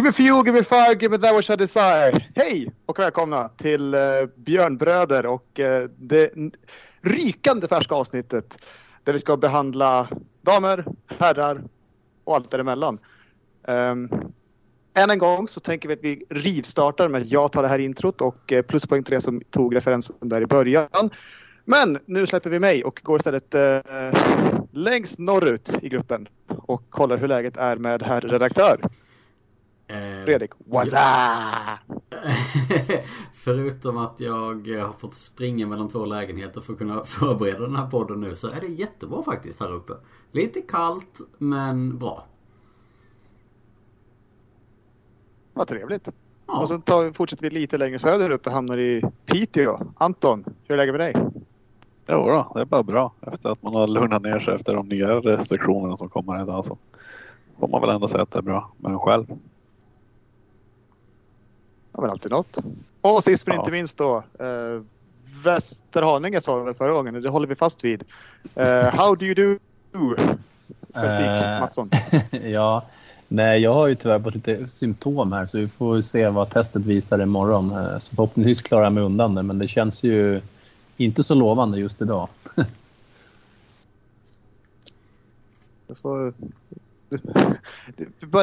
Give me fuel, give me fire, give me that which I desire. Hej och välkomna till uh, Björnbröder och uh, det rykande färska avsnittet där vi ska behandla damer, herrar och allt däremellan. Um, än en gång så tänker vi att vi rivstartar med att jag tar det här introt och eh, uh, pluspoäng till det som tog referensen där i början. Men nu släpper vi mig och går istället uh, längst norrut i gruppen och kollar hur läget är med herr redaktör. Eh, Fredrik, what's Förutom att jag har fått springa mellan två lägenheter för att kunna förbereda den här podden nu så är det jättebra faktiskt här uppe. Lite kallt men bra. Vad trevligt. Ja. Och så tar, fortsätter vi lite längre söderut och hamnar i Piteå. Anton, hur är läget med dig? Jo då, det är bara bra. Efter att man har lugnat ner sig efter de nya restriktionerna som kommer idag så får man väl ändå säga att det är bra. Men själv? Men alltid något. Och sist men ja. inte minst då. Eh, Västerhaninge sa vi förra gången och det håller vi fast vid. Eh, how do you do? Statistik, eh, Mattsson. ja, nej jag har ju tyvärr fått lite symptom här så vi får se vad testet visar imorgon. Eh, så förhoppningsvis klarar jag mig undan det men det känns ju inte så lovande just idag. det, får...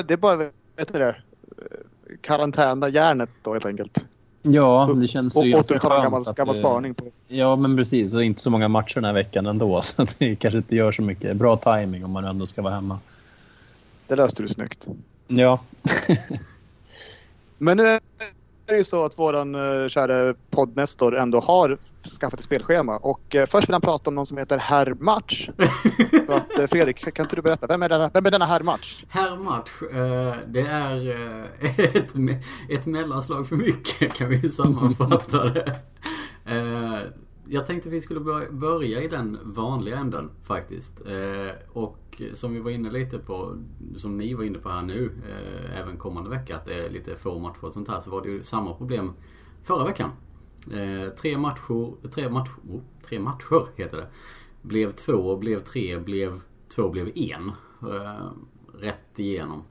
det är bara, vet du det, karantäna järnet då helt enkelt. Ja, det känns ju ganska skönt. Gammal, gammal spaning på. Ja, men precis. Och inte så många matcher den här veckan ändå. Så det kanske inte gör så mycket. Bra timing om man ändå ska vara hemma. Det löste du snyggt. Ja. men nu är det ju så att våran uh, kära poddnestor ändå har skaffat ett spelschema. Och eh, först vill han prata om någon som heter Herr Match. så att, eh, Fredrik, kan inte du berätta? Vem är denna, vem är denna Herr Match? Herr Match, eh, det är eh, ett, ett mellanslag för mycket kan vi sammanfatta det. Eh, jag tänkte vi skulle börja i den vanliga änden faktiskt. Eh, och som vi var inne lite på, som ni var inne på här nu, eh, även kommande vecka, att det är lite få matcher och sånt här, så var det ju samma problem förra veckan. Eh, tre matcher, tre matcher, oh, tre matcher heter det. Blev två, blev tre, blev två, blev en. Eh, rätt igenom.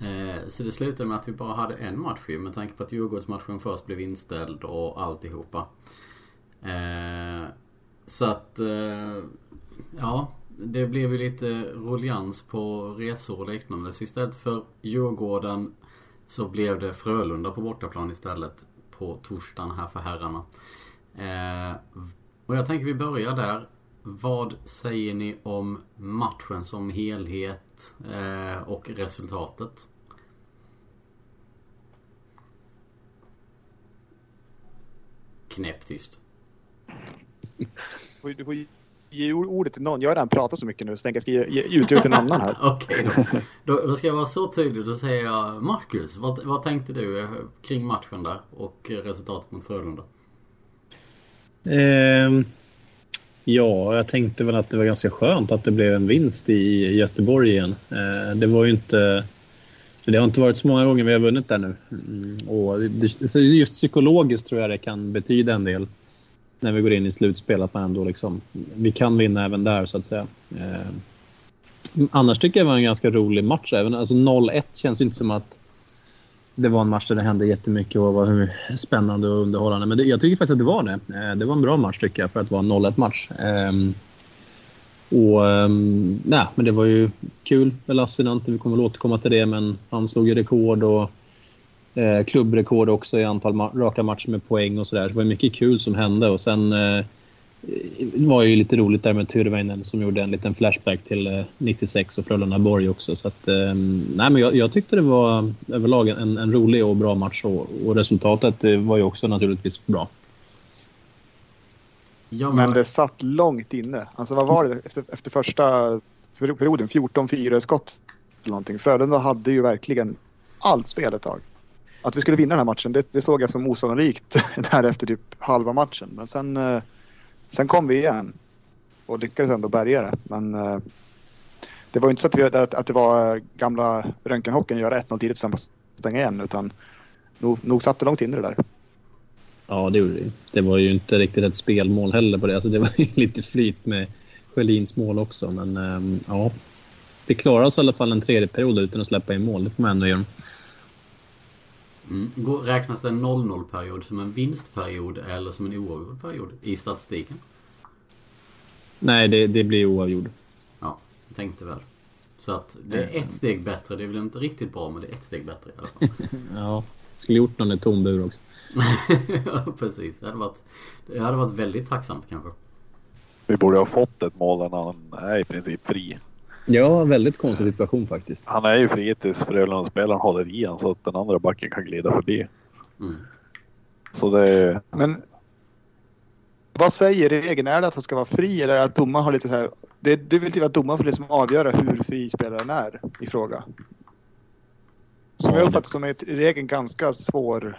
Eh, så det slutade med att vi bara hade en match ju med tanke på att Djurgårdsmatchen först blev inställd och alltihopa. Eh, så att, eh, ja det blev ju lite ruljans på resor och liknande. Så istället för Djurgården så blev det Frölunda på bortaplan istället på torsdagen här för herrarna. Eh, och jag tänker vi börjar där. Vad säger ni om matchen som helhet eh, och resultatet? Knäpptyst. Du får ge ordet till någon. Jag har redan pratat så mycket nu så tänker jag ska ge, ge utrymme till någon annan här. Okej, okay. då, då, ska jag vara så tydlig. Då säger jag Marcus, vad, vad tänkte du eh, kring matchen där och resultatet mot Frölunda? Eh, ja, jag tänkte väl att det var ganska skönt att det blev en vinst i Göteborg igen. Eh, det var ju inte... Det har inte varit så många gånger vi har vunnit där nu. Mm, och det, just psykologiskt tror jag det kan betyda en del när vi går in i slutspel att man ändå liksom, vi kan vinna även där så att säga. Eh, annars tycker jag det var en ganska rolig match. Även, alltså 0-1 känns inte som att det var en match där det hände jättemycket och var hur spännande och underhållande. Men det, jag tycker faktiskt att det var det. Eh, det var en bra match tycker jag för att vara en 0-1 match. Eh, och ehm, nej, men det var ju kul med Lassinantti. Vi kommer väl återkomma till det, men han slog ju rekord och eh, klubbrekord också i antal ma raka matcher med poäng och sådär. Det var mycket kul som hände och sen eh, det var ju lite roligt där med Tyrväinen som gjorde en liten flashback till eh, 96 och Frölunda-Borg också. Så att, eh, nej, men jag, jag, tyckte det var överlag en, en rolig och bra match och, och resultatet eh, var ju också naturligtvis bra. Ja, men... men det satt långt inne. Alltså vad var det efter, efter första perioden? 14-4 skott eller någonting. Frölunda hade ju verkligen allt spel ett tag att vi skulle vinna den här matchen, det, det såg jag som osannolikt där efter typ halva matchen. Men sen, eh, sen kom vi igen och lyckades ändå bärga det. Men eh, det var ju inte så att, vi, att, att det var gamla röntgenhockeyn göra 1-0 tidigt sen stänga igen utan nog, nog satt det långt inne det där. Ja, det gjorde det. Det var ju inte riktigt ett spelmål heller på det. Alltså, det var ju lite flyt med Sjölins mål också. Men eh, ja, det klarade oss i alla fall en tredje period utan att släppa in mål. Det får man ändå göra. Mm. Räknas det en 0-0-period som en vinstperiod eller som en oavgjord period i statistiken? Nej, det, det blir oavgjord. Ja, jag tänkte väl. Så att det är ett steg bättre. Det är väl inte riktigt bra men det är ett steg bättre i alla fall. Ja, skulle gjort någon i tom bur också. ja, precis. Det hade, varit, det hade varit väldigt tacksamt kanske. Vi borde ha fått ett mål där han är i princip fri. Ja, väldigt konstig situation faktiskt. Han är ju fri tills Frölunda-spelaren håller i han så att den andra backen kan glida förbi. Mm. Så det är... Men vad säger regeln? Är det att han ska vara fri eller är det att domaren har lite så här... Det, det vill till att domaren får liksom avgöra hur fri spelaren är i fråga. Som Ja, jag uppfattar som är regeln ganska svår.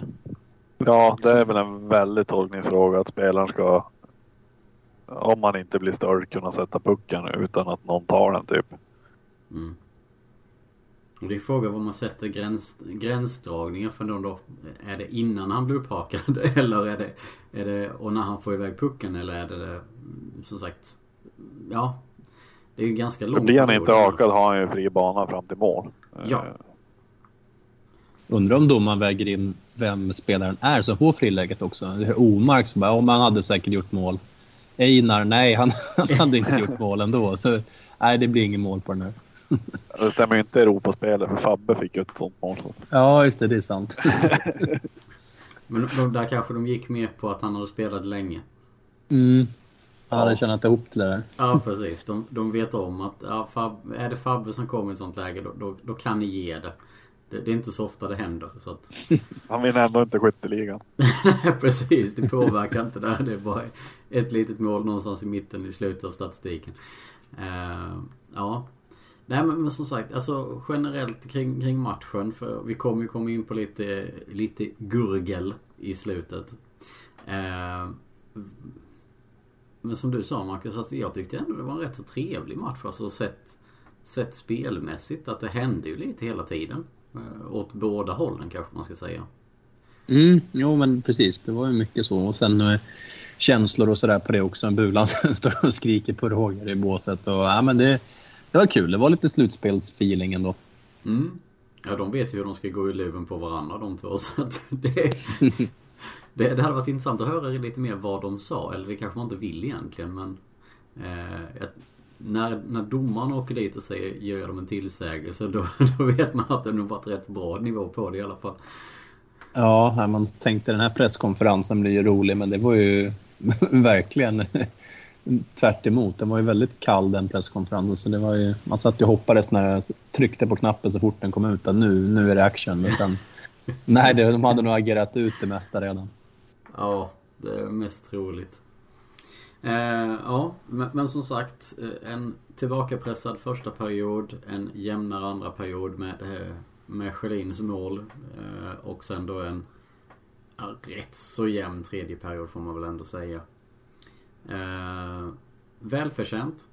Ja, det är väl en väldig tolkningsfråga att spelaren ska, om man inte blir störd, kunna sätta pucken utan att någon tar den typ. Mm. Och det är frågan var man sätter gräns, gränsdragningen för någon då. Är det innan han blir upphakad eller är det, är det och när han får iväg pucken eller är det, som sagt Ja Det är ju ganska långt. blir han inte hakad har han ju fri bana fram till mål. Ja. Eh, Undrar om domaren väger in vem spelaren är som får friläget också. Det är Omark som bara, om han hade säkert gjort mål. Einar, nej han, han hade inte gjort mål ändå. Så nej, det blir ingen mål på den här. Det stämmer ju inte Europaspelet för Fabbe fick ju ett sånt mål. Ja, just det, det är sant. Men de, där kanske de gick med på att han hade spelat länge. Mm. Han hade tjänat ihop till det där. Ja precis. De, de vet om att ja, Fab, är det Fabbe som kommer i ett sånt läge då, då, då kan ni ge det. det. Det är inte så ofta det händer. Så att, Han vinner ändå inte skytteligan. precis, det påverkar inte där. Det är bara ett litet mål någonstans i mitten i slutet av statistiken. Uh, ja. Nej men, men som sagt, alltså generellt kring, kring matchen. För vi kommer ju komma in på lite, lite gurgel i slutet. Uh, men som du sa Marcus, alltså, jag tyckte ändå det var en rätt så trevlig match. Alltså sett, sett spelmässigt att det hände ju lite hela tiden. Uh, åt båda hållen kanske man ska säga. Mm, jo, men precis. Det var ju mycket så. Och sen känslor och sådär på det också. Bulan som står och skriker på Roger i båset. Och, ja, men det, det var kul. Det var lite slutspelsfeeling ändå. Mm. Ja, de vet ju hur de ska gå i luven på varandra de två. Så att det, det, det hade varit intressant att höra lite mer vad de sa. Eller det kanske man inte vill egentligen men... Eh, att när, när domaren åker dit och säger gör de en tillsägelse då, då vet man att det nog varit rätt bra nivå på det i alla fall. Ja, man tänkte den här presskonferensen blir ju rolig, men det var ju verkligen tvärt emot. Den var ju väldigt kall den presskonferensen. Så det var ju, man satt och hoppades när jag tryckte på knappen så fort den kom ut att nu, nu är det action. Men sen, nej, det, de hade nog agerat ut det mesta redan. Ja, det är mest troligt. Eh, ja, men, men som sagt. eh, En tillbakapressad första period. En jämnare andra period med, eh, med Schelins mål. Eh, och sen då en rätt så jämn tredje period får man väl ändå säga. Eh, välförtjänt,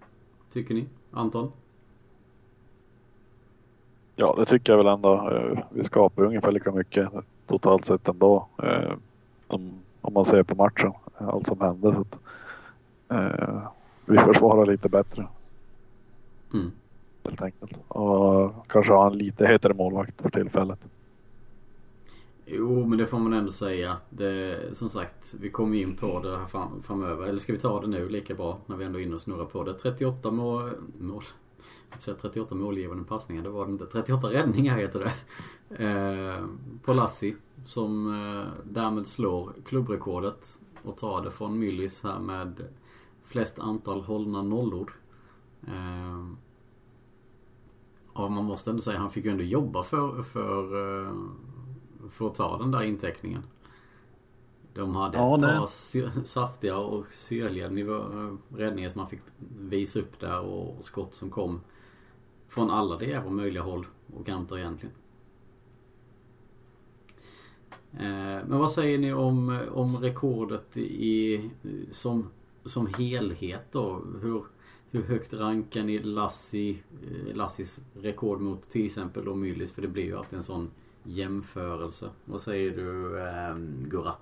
tycker ni? Anton? Ja, det tycker jag väl ändå. Eh, Vi skapar ungefär lika mycket totalt sett ändå. eh, Om, om man ser på matchen, allt som hände. Så att, eh, vi försvarar lite bättre Mm. helt enkelt. Och kanske ha en lite hetare målvakt för tillfället. Jo, men det får man ändå säga. Det, som sagt, vi kommer in på det här fram, framöver. Eller ska vi ta det nu lika bra när vi ändå är inne och snurrar på det. 38 mål... mål säga 38 målgivande passningar, det var det inte. 38 räddningar heter det. Eh, på Lassi. Som eh, därmed slår klubbrekordet och tar det från Myllis här med flest antal hållna nollor. Eh, ja, man måste ändå säga, han fick ju ändå jobba för, för eh, för att ta den där inteckningen. De hade Ja, ett par sy- saftiga och syrliga nivå, eh, räddningar som man fick visa upp där och skott som kom från alla de jävla möjliga håll och kanter egentligen. Eh, Men vad säger ni om, om rekordet i, som, som helhet då? Hur, hur högt rankar ni Lassi, eh, Lassis rekord mot till exempel då Mylis? För det blir ju alltid en sån jämförelse. Vad säger du eh, Gurra?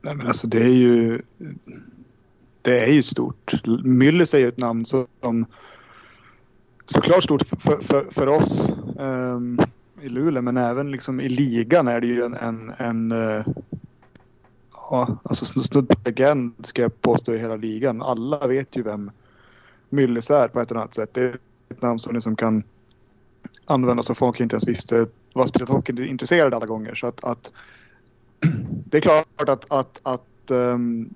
Nej, men alltså det är ju... Det är ju stort. Myllys är ju ett namn som såklart stort för, för, för oss. Um, i Luleå men även liksom i ligan är det ju en, en, en uh, ja, alltså snudd på legend ska jag påstå i hela ligan. Alla vet ju vem Myllys är på ett eller annat sätt. Det är ett namn som liksom kan användas av folk som inte ens visste var hockey intresserade alla gånger. Så att, att det är klart att, att, att um,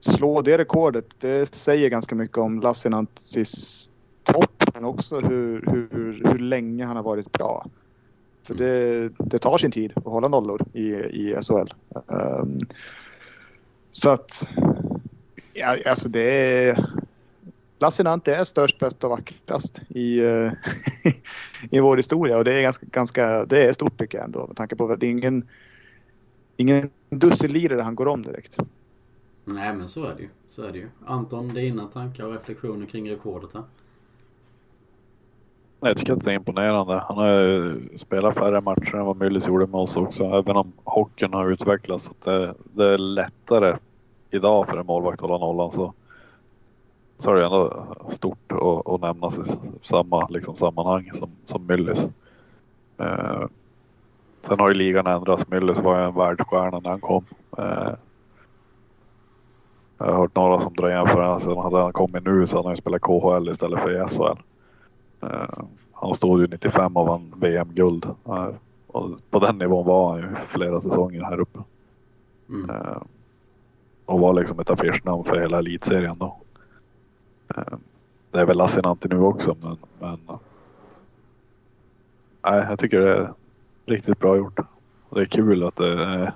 slå det rekordet, det säger ganska mycket om Lassinanttis topp men också hur, hur, hur länge han har varit bra. För det, det tar sin tid att hålla nollor i, i SHL. Um, ehm, så att, ja, alltså det är... Lassinantti är störst, bäst och vackrast i, uh, i vår historia och det är ganska, ganska det är stort tycker jag ändå med tanke på att det är ingen, ingen dussinlirare han går om direkt. Nej men så är det ju. Så är det ju. Anton, dina tankar och reflektioner kring rekordet här? Jag tycker att det är imponerande. Han har spelat färre matcher än vad Myllys gjorde med oss också. Även om hockeyn har utvecklats. Så det, det, är lättare idag för en målvakt att hålla nollan så, så är det ändå stort att, nämnas i samma liksom, sammanhang som, som Myllys. Eh, sen har ju ligan ändrats. Myllys var ju en världsstjärna när han kom. Eh, jag har hört några som drar jämförelsen. Hade han kommit nu så hade han ju spelat KHL istället för i SHL. Uh, han stod ju 95 och vann VM-guld. Uh, och på den nivån var han ju flera säsonger här uppe. Mm. Uh, och var liksom ett affischnamn för hela elitserien då. Det är väl Lassinantti nu också men, men nej, jag tycker det är riktigt bra gjort. Det är kul att det är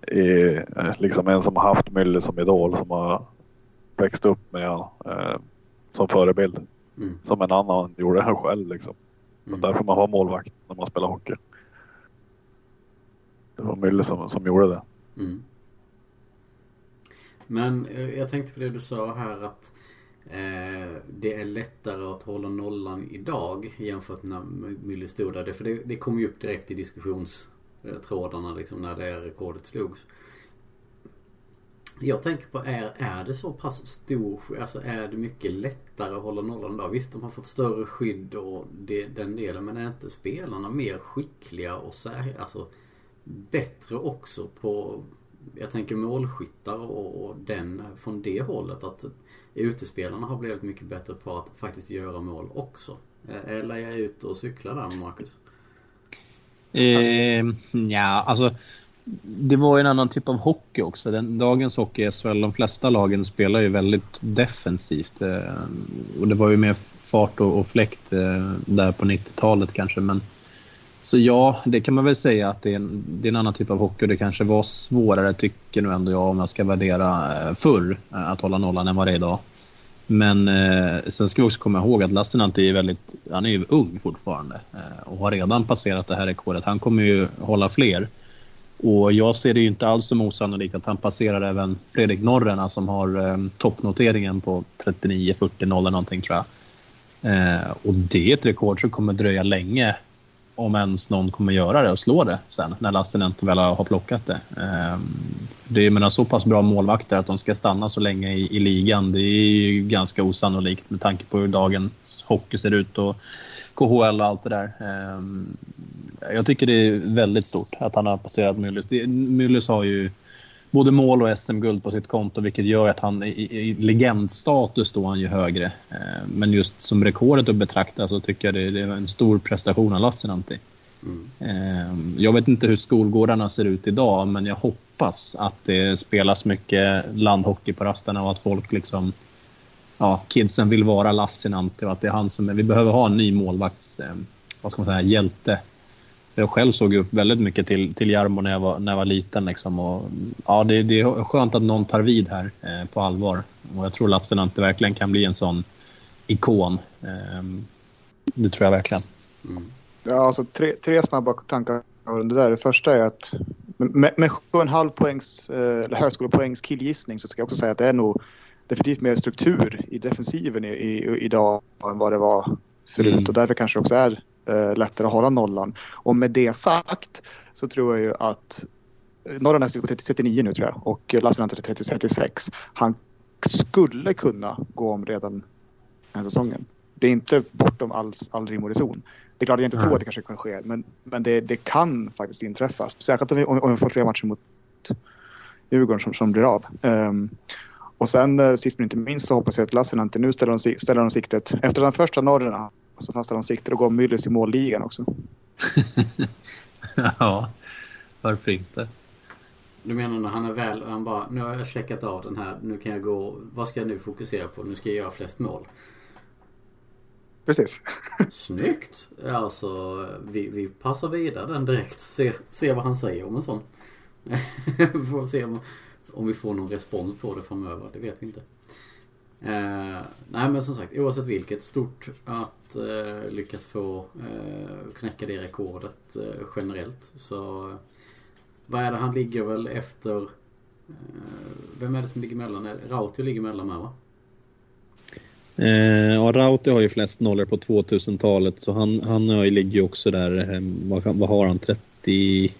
är liksom en som har haft Müller som idol som har växt upp med honom som förebild. Mm. Som en annan gjorde här själv liksom. Men mm. där får man vara målvakt när man spelar hockey. Det var Müller som, som gjorde det. Mm. Men eh, jag tänkte på det du sa här att eh, Eh, det är lättare att hålla nollan idag jämfört med när Müller stod där. För det, det kom ju upp direkt i diskussionstrådarna liksom när det rekordet slogs. Jag tänker på, är, är det så pass stor, alltså är det mycket lättare att hålla nollan idag? Visst, de har fått större skydd och det, den delen, men är inte spelarna mer skickliga och sär, alltså bättre också på, jag tänker målskyttar och, och den, från det hållet att utespelarna har blivit mycket bättre på att faktiskt göra mål också. Eh, eh, Eller är jag ute och cyklar där, Marcus? Eh, ja, alltså det var en annan typ av hockey också. Den, dagens hockey är SHL, de flesta lagen spelar ju väldigt defensivt. Eh, och det var ju mer fart och, och fläkt eh, där på 90-talet kanske. Men, så ja, det kan man väl säga att det är, en, det är en annan typ av hockey det kanske var svårare, tycker nu ändå jag, om jag ska värdera eh, förr, eh, att hålla nollan än vad det är idag. Men eh, sen ska vi också komma ihåg att Lassinantti är väldigt, han är ju ung fortfarande eh, och har redan passerat det här rekordet. Han kommer ju hålla fler. Och jag ser det ju inte alls som osannolikt att han passerar även Fredrik Norrena som har eh, toppnoteringen på 39, 40, 0 eller någonting tror jag. Eh, och det är ett rekord som kommer dröja länge om ens någon kommer göra det och slå det sen när Lassinantti väl har plockat det. Ehm, det är menar, så pass bra målvakter att de ska stanna så länge i, i ligan. Det är ju ganska osannolikt med tanke på hur dagens hockey ser ut och KHL och allt det där. Ehm, jag tycker det är väldigt stort att han har passerat Müllers. Müllers har ju både mål och SM-guld på sitt konto vilket gör att han i, i legendstatus står han ju högre. Eh, men just som rekordet att betrakta så tycker jag det, det är en stor prestation av Lassinantti. Mm. Eh, jag vet inte hur skolgårdarna ser ut idag men jag hoppas att det spelas mycket landhockey på rasterna och att folk liksom ja, kidsen vill vara Lassinantti och att det är han som är, vi behöver ha en ny målvakts, eh, vad ska man säga, hjälte. Jag själv såg upp väldigt mycket till, till Jarmo när jag var, när jag var liten. Liksom, och, ja, det, det är skönt att någon tar vid här eh, på allvar. Och jag tror Lassinantti verkligen kan bli en sån ikon. Eh, det tror jag verkligen. Mm. Ja, alltså tre, tre snabba tankar det där. Det första är att med, med 7,5 poängs, eh, högskolepoängs killgissning så ska jag också säga att det är nog definitivt mer struktur i defensiven i, i, idag än vad det var förut mm. och därför kanske det också är eh, lättare att hålla nollan. Och med det sagt så tror jag ju att eh, Norran är på 39 nu tror jag och Lassinantti är 36. Han skulle kunna gå om redan den säsongen. Det är inte bortom all, all rim och reson. Det är klart att jag inte tror att det kanske kan ske, men, men det, det kan faktiskt inträffa. Särskilt om vi, om vi får fler matcher mot Djurgården som, som blir av. Um, och sen uh, sist men inte minst så hoppas jag att Lassinantti nu ställer de, ställer de siktet. Efter den första norren så fastnar de siktet och går Myllys i målligan också. ja, varför inte? Du menar när han är väl, han bara, nu har jag checkat av den här, nu kan jag gå, vad ska jag nu fokusera på? Nu ska jag göra flest mål. Precis. Snyggt! Alltså, vi, vi passar vidare den direkt. Se, se vad han säger om en sån. får se om, om vi får någon respons på det framöver. Det vet vi inte. Eh, nej men som sagt, oavsett vilket. Stort att eh, lyckas få eh, knäcka det rekordet eh, generellt. Så eh, vad är det? Han ligger väl efter... Eh, vem är det som ligger mellan? Eh, Rautio ligger mellan med va? Eh, ja, Rauti har ju flest nollor på 2000-talet så han, han eh, ligger ju också där. Eh, vad, vad har han? 30...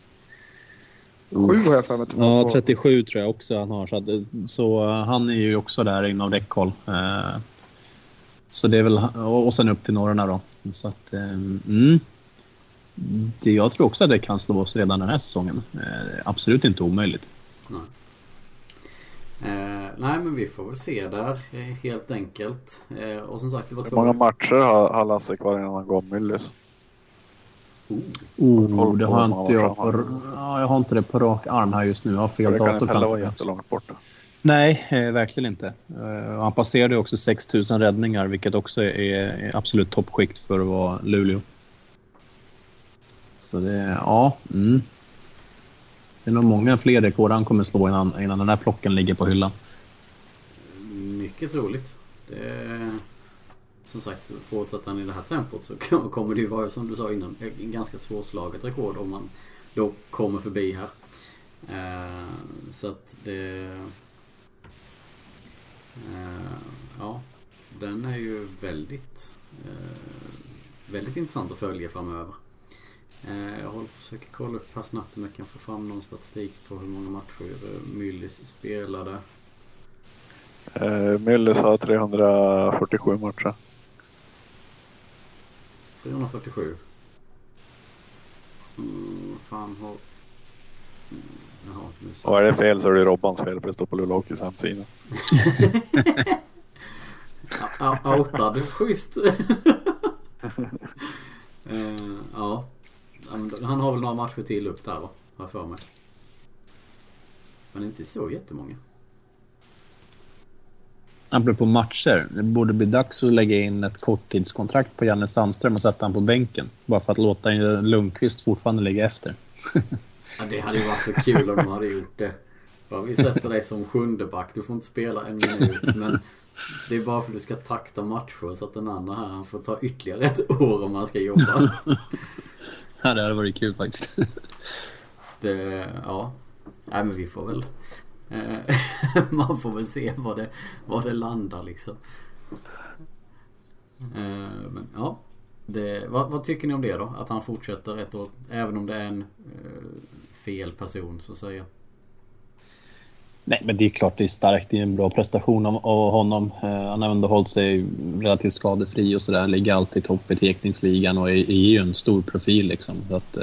Sju har jag för mig. Ja, 37 tror jag också han har. Så, att, så han är ju också där inom räckhåll. Eh, så det är väl, och sen upp till norrarna då. Så att, eh, mm. det, jag tror också att det kan slå oss redan den här säsongen. Eh, absolut inte omöjligt. Nej. Eh, nej men vi får väl se där eh, helt enkelt. Eh, och som sagt det var Hur många matcher har, har Lasse kvar innan han går Myllys? Oh, oh det har inte jag på, ja, jag har inte det på rak arm här just nu. Jag har fel det dator framför mig. Jättelångt borta. Nej, eh, verkligen inte. Uh, han passerade också 6000 räddningar vilket också är, är absolut toppskikt för att vara Luleå. Så det, ja. Mm. Det är nog många fler rekord han kommer slå innan, innan den här plocken ligger på hyllan. Mycket troligt. Det, som sagt, fortsätter han i det här tempot så kommer det ju vara som du sa innan en ganska svårslaget rekord om man då kommer förbi här. Eh, så att det... Eh, ja, den är ju väldigt, eh, väldigt intressant att följa framöver. Eh, jag håller på att försöka kolla upp här snabbt om jag kan få fram någon statistik på hur många matcher eh, Myllys spelade. Eh, Myllys har 347 matcher. 347. Mm, fan har... Mm, jaha, nu så. Och är det fel så är det Robbans fel för det står på Luleå Hockeys hemsida. Outad. Schysst. uh, ja. Han har väl några matcher till upp där va? Har jag för mig. Men inte så jättemånga. Apropå matcher. Det borde bli dags att lägga in ett korttidskontrakt på Janne Sandström och sätta honom på bänken. Bara för att låta Lundqvist fortfarande ligga efter. ja, det hade ju varit så kul om de hade gjort det. Bara, vi sätter dig som sjunde back. Du får inte spela en minut. Men det är bara för att du ska takta matcher så att den andra här han får ta ytterligare ett år om han ska jobba. ja, det hade varit kul faktiskt. det, ja. Nej men vi får väl Eh, man får väl se vad det, vad det landar liksom. Eh, men ja. Det, vad, vad, tycker ni om det då? Att han fortsätter ett år även om det är en eh, fel person så att säga. Nej, men det är klart det är starkt. Det är en bra prestation av, av honom. han har ändå hållit sig relativt skadefri och sådär. Ligger alltid topp i teckningsligan och är, är ju en stor profil liksom. Så att,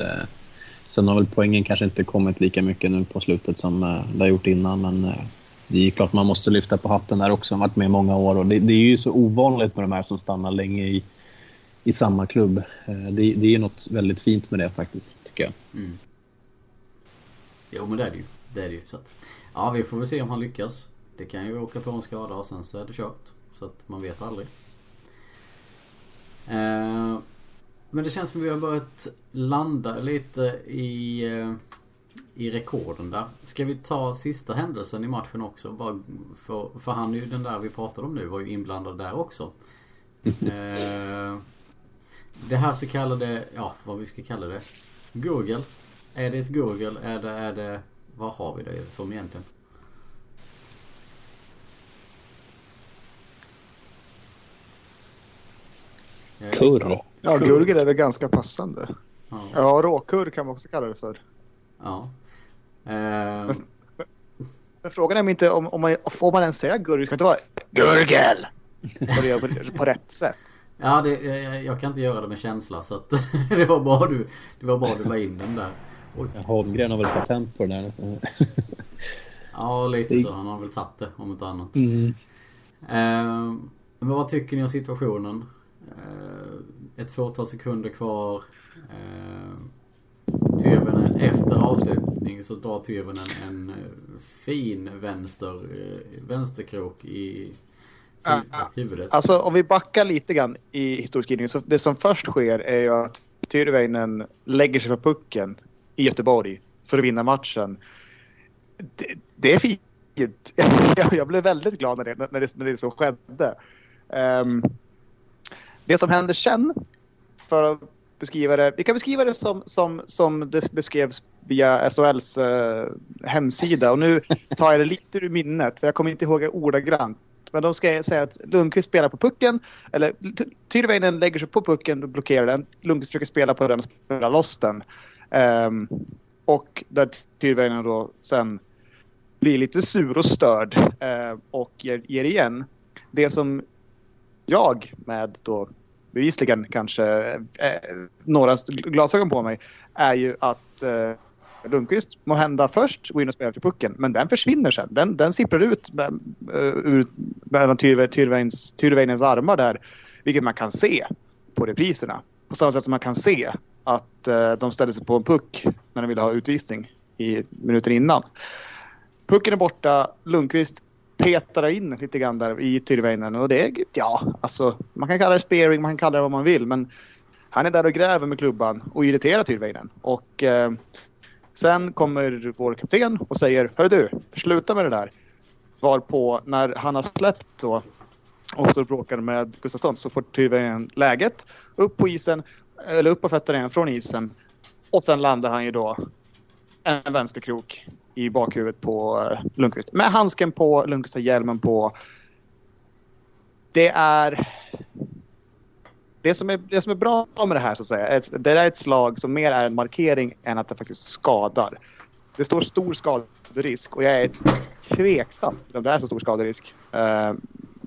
Sen har väl poängen kanske inte kommit lika mycket nu på slutet som eh, det har gjort innan. Men eh, det är klart man måste lyfta på hatten där också. Han har varit med i många år och det, det, är ju så ovanligt med de här som stannar länge i, i samma klubb. Eh, det, det är något väldigt fint med det faktiskt, tycker jag. Mm. Jo men det är det ju. Det är det ju. Så att, ja vi får väl se om han lyckas. Det kan ju åka på en skada och sen så är det kört. Så att man vet aldrig. Eh, men det känns som vi har börjat landa lite i, eh, i rekorden där. Ska vi ta sista händelsen i matchen också? Bara för, för han är ju den där vi pratade om nu var ju inblandad där också. eh, det här så kallade, ja vad vi ska kalla det. Google. Är det ett Google? Är det, är det, vad har vi det som egentligen? Kurr. Ja, gurgel är väl ganska passande. Ja, ja råkurr kan man också kalla det för. Ja. Uh... Men, men, frågan är om inte om, om man får man ens säga gurgel? Det ska inte vara gurgel! På, det, på, på rätt sätt. Ja, det, jag kan inte göra det med känsla så att det var bra du, det var bra du la in den där. Oj. Holmgren har väl patent på den där. ja, lite så. Han har väl tagit det om inte annat. Mm. Eh, men vad tycker ni om situationen? Eh, ett fåtal sekunder kvar. Eh, Tyrvännen efter avslutning så drar Tyrvännen en eh, fin vänster, vänsterkrok i huvudet. Alltså om vi backar lite grann i historieskrivningen. Så det som först sker är ju att Tyrväinen lägger sig på pucken i Göteborg för att vinna matchen. Det, det är fint. Jag blev väldigt glad när det, när det, när det så skedde. Um, det som händer sen, för att beskriva det. Vi kan beskriva det som, som, som det beskrevs via SHLs eh, hemsida. Och nu tar jag det lite ur minnet, för jag kommer inte ihåg det ordagrant. Men de ska säga att Lundqvist spelar på pucken. Eller Tyrväinen lägger sig på pucken och blockerar den. Lundqvist försöker spela på den och spela loss den. Um, och där Tyrväinen då sen blir lite sur och störd uh, och ger, ger igen. Det som jag med då bevisligen kanske eh, några glasögon på mig är ju att eh, Lundqvist må hända först går in och spelar till pucken, men den försvinner sen. Den, den sipprar ut med, eh, uh, mellan Tyrväinens, Tyrväinens armar där, vilket man kan se på repriserna. På samma sätt som man kan se att uh, de ställde sig på en puck när de ville ha utvisning i minuten innan. Pucken är borta, Lundqvist petar in lite grann där i Tyrväinen och det är, ja, alltså man kan kalla det spearing, man kan kalla det vad man vill, men han är där och gräver med klubban och irriterar Tyrväinen. Och eh, sen kommer vår kapten och säger, hör du, sluta med det där. Varpå när han har släppt då och så bråkar med Gustafsson så får Tyrväinen läget upp på isen, eller upp på fötterna igen från isen. Och sen landar han ju då en vänsterkrok i bakhuvudet på eh, Lundqvist. Med handsken på, Lundqvist har hjälmen på. Det är... Det som, är, det som är bra med det här så att säga, det är ett slag som mer är en markering än att det faktiskt skadar. Det står stor skaderisk och jag är tveksam om det är så stor skaderisk. Eh,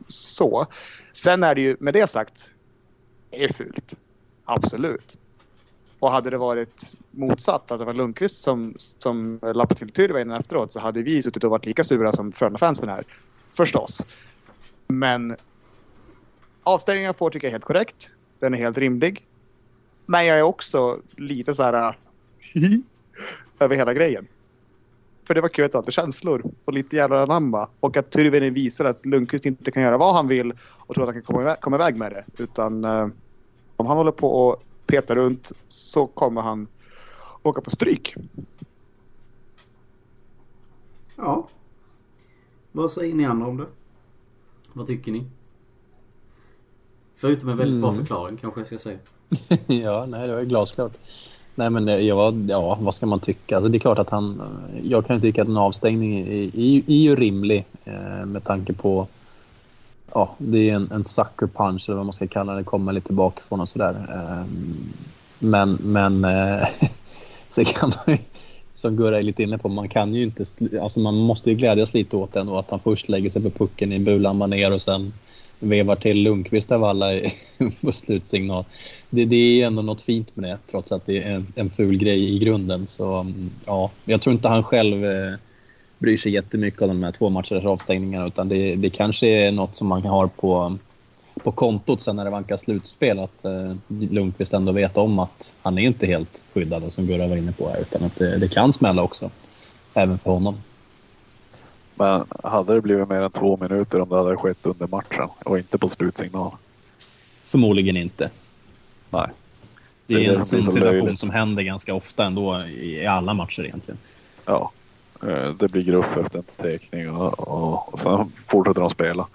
så. Sen är det ju, med det sagt, det är fult. Absolut. Och hade det varit motsatt, att det var Lundqvist som, som lappade till Tyrväinen efteråt så hade vi suttit och varit lika sura som Frölunda-fansen här. Förstås. Men avstängningen får tycker jag är helt korrekt. Den är helt rimlig. Men jag är också lite så här äh, över hela grejen. För det var kul att ha lite känslor och lite jävla anamma. Och att Tyrväinen visar att Lundqvist inte kan göra vad han vill och tror att han kan komma iväg, komma iväg med det. Utan eh, om han håller på och petar runt så kommer han åka på stryk. Ja. Vad säger ni andra om det? Vad tycker ni? Förutom en väldigt mm. bra förklaring kanske jag ska säga. ja, nej det var glasklart. Nej men det, ja, ja, vad ska man tycka? Alltså, det är klart att han... Jag kan tycka att en avstängning är, är, är ju rimlig eh, med tanke på ja, det är en, en sucker punch eller vad man ska kalla det, kommer lite bakifrån och sådär. Ehm, men, men eh, så kan man ju, som Gurra är lite inne på, man kan ju inte, alltså man måste ju glädjas lite åt det ändå, att han först lägger sig på pucken i bulan maner och sen vevar till Lundqvist av alla på slutsignal. Det, det är ändå något fint med det, trots att det är en, en ful grej i grunden. Så mm, ja, jag tror inte han själv eh, bryr sig jättemycket om de här två matchers avstängningarna utan det, det kanske är något som man har på, på kontot sen när det vankas slutspel att eh, Lundqvist ändå vet om att han är inte helt skyddad som Gurra var inne på här utan att det, det kan smälla också. Även för honom. Men hade det blivit mer än två minuter om det hade skett under matchen och inte på slutsignal? Förmodligen inte. Nej. Det är, det är en situation löjligt. som händer ganska ofta ändå i alla matcher egentligen. Ja. Eh, det blir gruff efter en teckning och, och, och sen fortsätter de spela.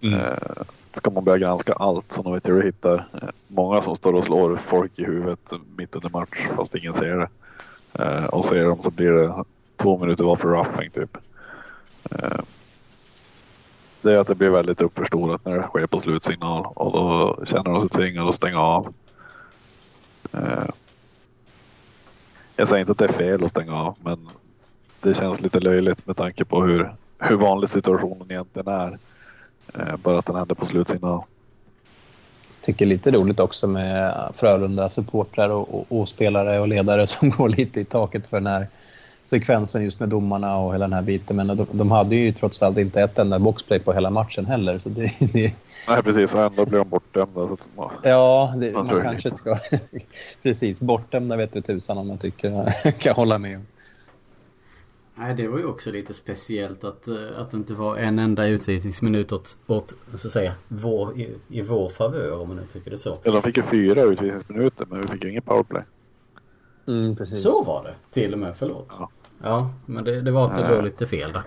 Mm. Eh, ska man börja granska allt de vet hur hittar eh, många som står och slår folk i huvudet mitt under match fast ingen ser det. Och ser dem så blir det två minuter var för roughing typ. Det är att det blir väldigt uppförstorat när det sker på slutsignal och då känner de sig tvingade att stänga av. Jag säger inte att det är fel att stänga av men det känns lite löjligt med tanke på hur, hur vanlig situationen egentligen är. Eh, bara att den händer på slutsignal. tycker lite roligt också med Frölunda supportrar och, och, och, spelare och ledare som går lite i taket för den här sekvensen just med domarna och hela den här biten. Men de, de hade ju trots allt inte ett enda boxplay på hela matchen heller. Så det, det... Nej precis, och ändå blev de bortdömda. Så man... Ja, det, man, man kanske ska... precis, bortdömda vet du tusan om man tycker. kan hålla med om. Nej, det var ju också lite speciellt att, eh, att det inte var en enda utvisningsminut åt, åt så att säga, vår, i, i vår favör om man nu tycker det så. Ja, de fick ju fyra utvisningsminuter men vi fick ju ingen powerplay. Mm, precis. Så var det till och med, förlåt. Ja, ja men det, det var att det låg lite fel där.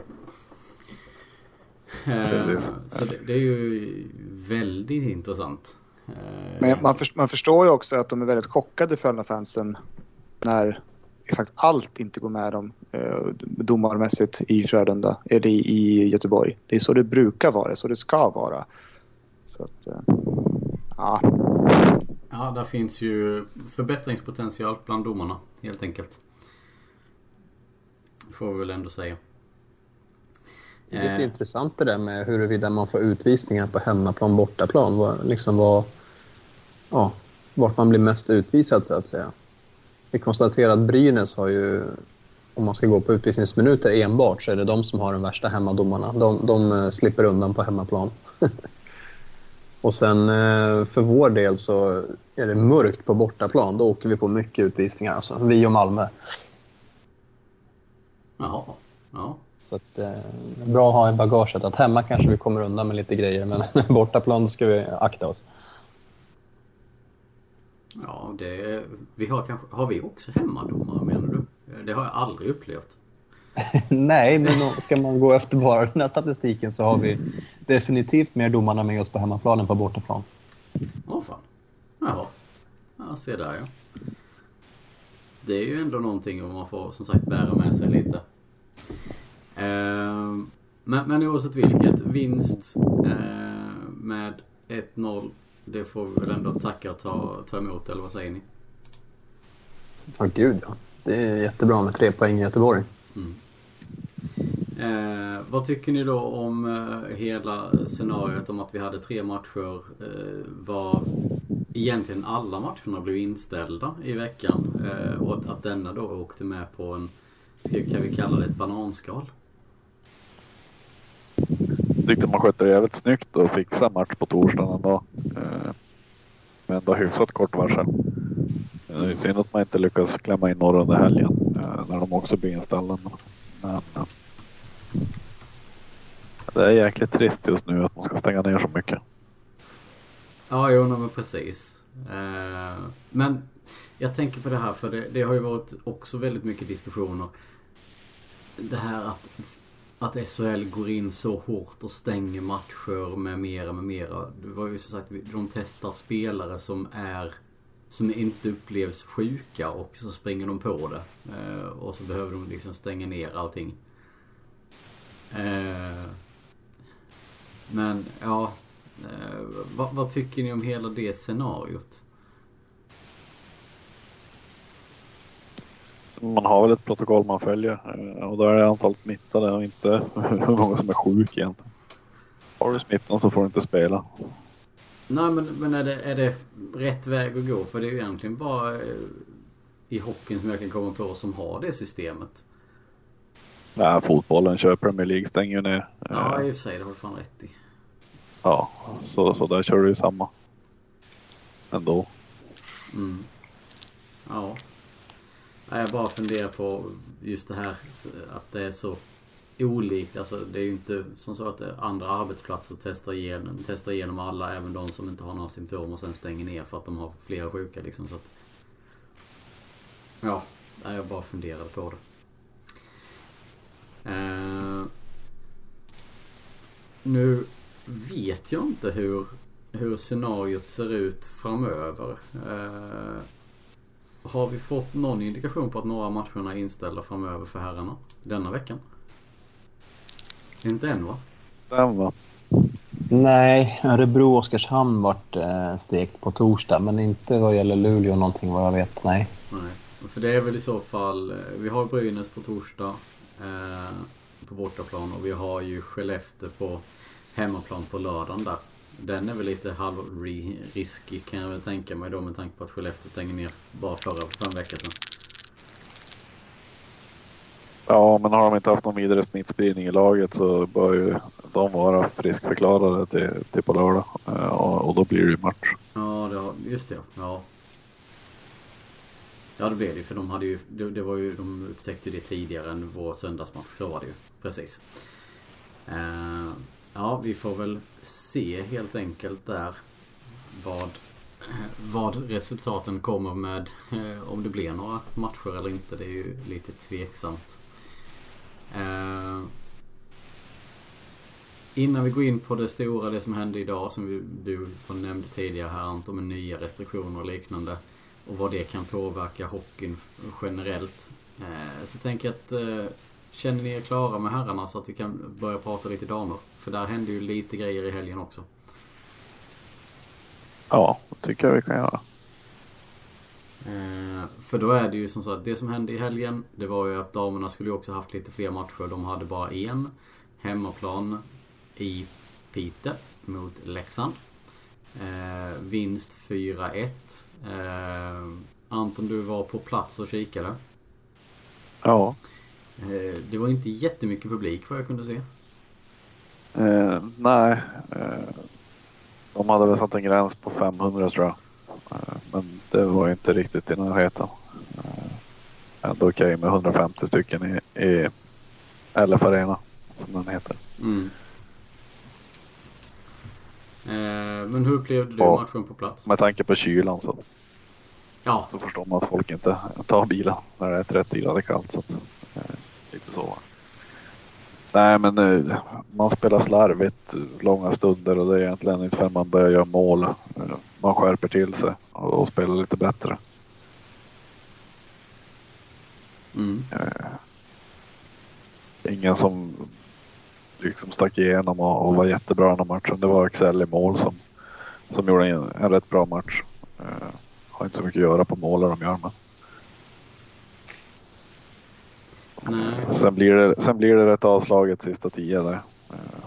Eh, precis. Så det, det, är ju väldigt intressant. Eh, men man, för, man förstår ju också att de är väldigt chockade Frölunda-fansen när exakt allt inte går med dem eh, domarmässigt i Frölunda eller i, i Göteborg. Det är så det brukar vara, så det ska vara. Så att, eh, ja. Ja, där finns ju förbättringspotential bland domarna helt enkelt. Får vi väl ändå säga. Det är lite eh. intressant det där med huruvida man får utvisningar på hemmaplan bortaplan. Liksom vad, ja, vart man blir mest utvisad så att säga. Vi konstaterar att Brynäs har ju, om man ska gå på utvisningsminuter enbart, så är det de som har de värsta hemmadomarna. De, de eh, slipper undan på hemmaplan. och sen eh, för vår del så är det mörkt på bortaplan. Då åker vi på mycket utvisningar. Alltså. Vi och Malmö. Jaha. Ja. Så att, eh, bra att ha i bagaget. Att hemma kanske vi kommer undan med lite grejer, men bortaplan ska vi akta oss. Ja, det, vi har, kanske, har vi också hemmadomare menar du? Det har jag aldrig upplevt. Nej, men ska man gå efter bara den här statistiken så har vi definitivt mer domarna med oss på hemmaplan än på bortaplan. Åh fan. Jaha. Ja, se där ja. Det är ju ändå någonting om man får som sagt bära med sig lite. Eh, men, men oavsett vilket, vinst eh, med 1-0 det får vi väl ändå tacka och ta, ta emot, eller vad säger ni? Ja, gud ja. Det är jättebra med tre poäng i Göteborg. Mm. Eh, vad tycker ni då om eh, hela scenariot om att vi hade tre matcher eh, var egentligen alla matcherna blev inställda i veckan eh, och att, att denna då åkte med på en, ska, kan vi kalla det ett bananskal? Tyckte man skötte det jävligt snyggt och fixade match på torsdagen ändå. Eh, med ändå hyfsat kort varsel. Det är synd att man inte lyckas klämma in några under helgen eh, när de också blir inställda. Men. Eh, det är jäkligt trist just nu att man ska stänga ner så mycket. Ja, jo, men precis. Eh, men jag tänker på det här för det, det har ju varit också väldigt mycket diskussioner. Det här att att SHL går in så hårt och stänger matcher med mera, med mera. Det var ju som sagt, de testar spelare som är som inte upplevs sjuka och så springer de på det. Eh, och så behöver de liksom stänga ner allting. Eh, men ja, eh, vad, vad, tycker ni om hela det scenariot? Man har väl ett protokoll man följer eh, och då är det antalet smittade och inte hur många som är sjuk egentligen. Har du smittan så får du inte spela. Nej men, men är, det, är det rätt väg att gå? För det är ju egentligen bara eh, i hockeyn som jag kan komma på som har det systemet. Nej, fotbollen kör Premier League stänger ju ner. Ja, i och för sig. Det har du fan rätt i. Ja, så, så där kör du ju samma. Ändå. Mm. Ja. Jag bara funderar på just det här att det är så olikt. Alltså det är ju inte som så att andra arbetsplatser testar igenom, testar igenom alla, även de som inte har några symptom och sen stänger ner för att de har flera sjuka liksom. Så att, ja, jag bara funderade på det. Uh, nu vet jag inte hur, hur scenariot ser ut framöver. Uh, har vi fått någon indikation på att några matcherna är inställda framöver för herrarna denna veckan? Inte än va? Den va? Nej, Örebro och Oskarshamn vart eh, stekt på torsdag men inte vad gäller Luleå någonting vad jag vet, nej. Nej, för det är väl i så fall, eh, vi har Brynäs på torsdag eh, på bortaplan och vi har ju Skellefteå på hemmaplan på lördagen där. Den är väl lite halvrisky kan jag väl tänka mig då med tanke på att Skellefteå stänger ner bara förra för en vecka sedan. Ja, men har de inte haft någon vidare smittspridning i laget så bör ju de vara friskförklarade till, till på lördag. Eh, och, och då blir det ju match. Ja, det just det. Ja. Ja, det blev det för de hade ju, det, det var ju, de upptäckte det tidigare än vår söndagsmatch. Så var det ju. Precis. Ja, vi får väl se helt enkelt där vad, vad resultaten kommer med. Eh, om det blir några matcher eller inte. Det är ju lite tveksamt. Eh, innan vi går in på det stora, det som hände idag som vi, du nämnde tidigare här Anton med nya restriktioner och liknande. Och vad det kan påverka hockeyn generellt. Eh, så tänker jag att eh, Känner ni er klara med herrarna så att vi kan börja prata lite damer? För där hände ju lite grejer i helgen också. Ja, det tycker jag vi kan göra. Eh, för då är det ju som så att det som hände i helgen Det var ju att damerna skulle ju också haft lite fler matcher. De hade bara en hemmaplan i Piteå mot Leksand. Eh, vinst 4-1. Eh, Anton, du var på plats och kikade. Ja. Eh, det var inte jättemycket publik vad jag kunde se. Eh, nej. Eh, de hade väl satt en gräns på 500 tror jag. Eh, men det var inte riktigt i närheten. Eh, ändå okej med 150 stycken i, i LF Arena som den heter. Mm. Men hur upplevde du Ja. matchen på plats? Med tanke på kylan så, Ja, så förstår man att folk inte tar bilen när det är 30 grader kallt. Så att, lite så. Nej men eh, man spelar slarvigt långa stunder och det är egentligen inte förrän man börjar göra mål. eh, Man skärper till sig och, spelar lite bättre. mm. Eh, ingen som liksom stack igenom och, och var jättebra den här matchen. Det var Axel i mål som, som gjorde en, en rätt bra match. Har inte så mycket att göra på målen de gör men. Nej. Sen blir det, sen blir det rätt avslaget sista tio där. Eh,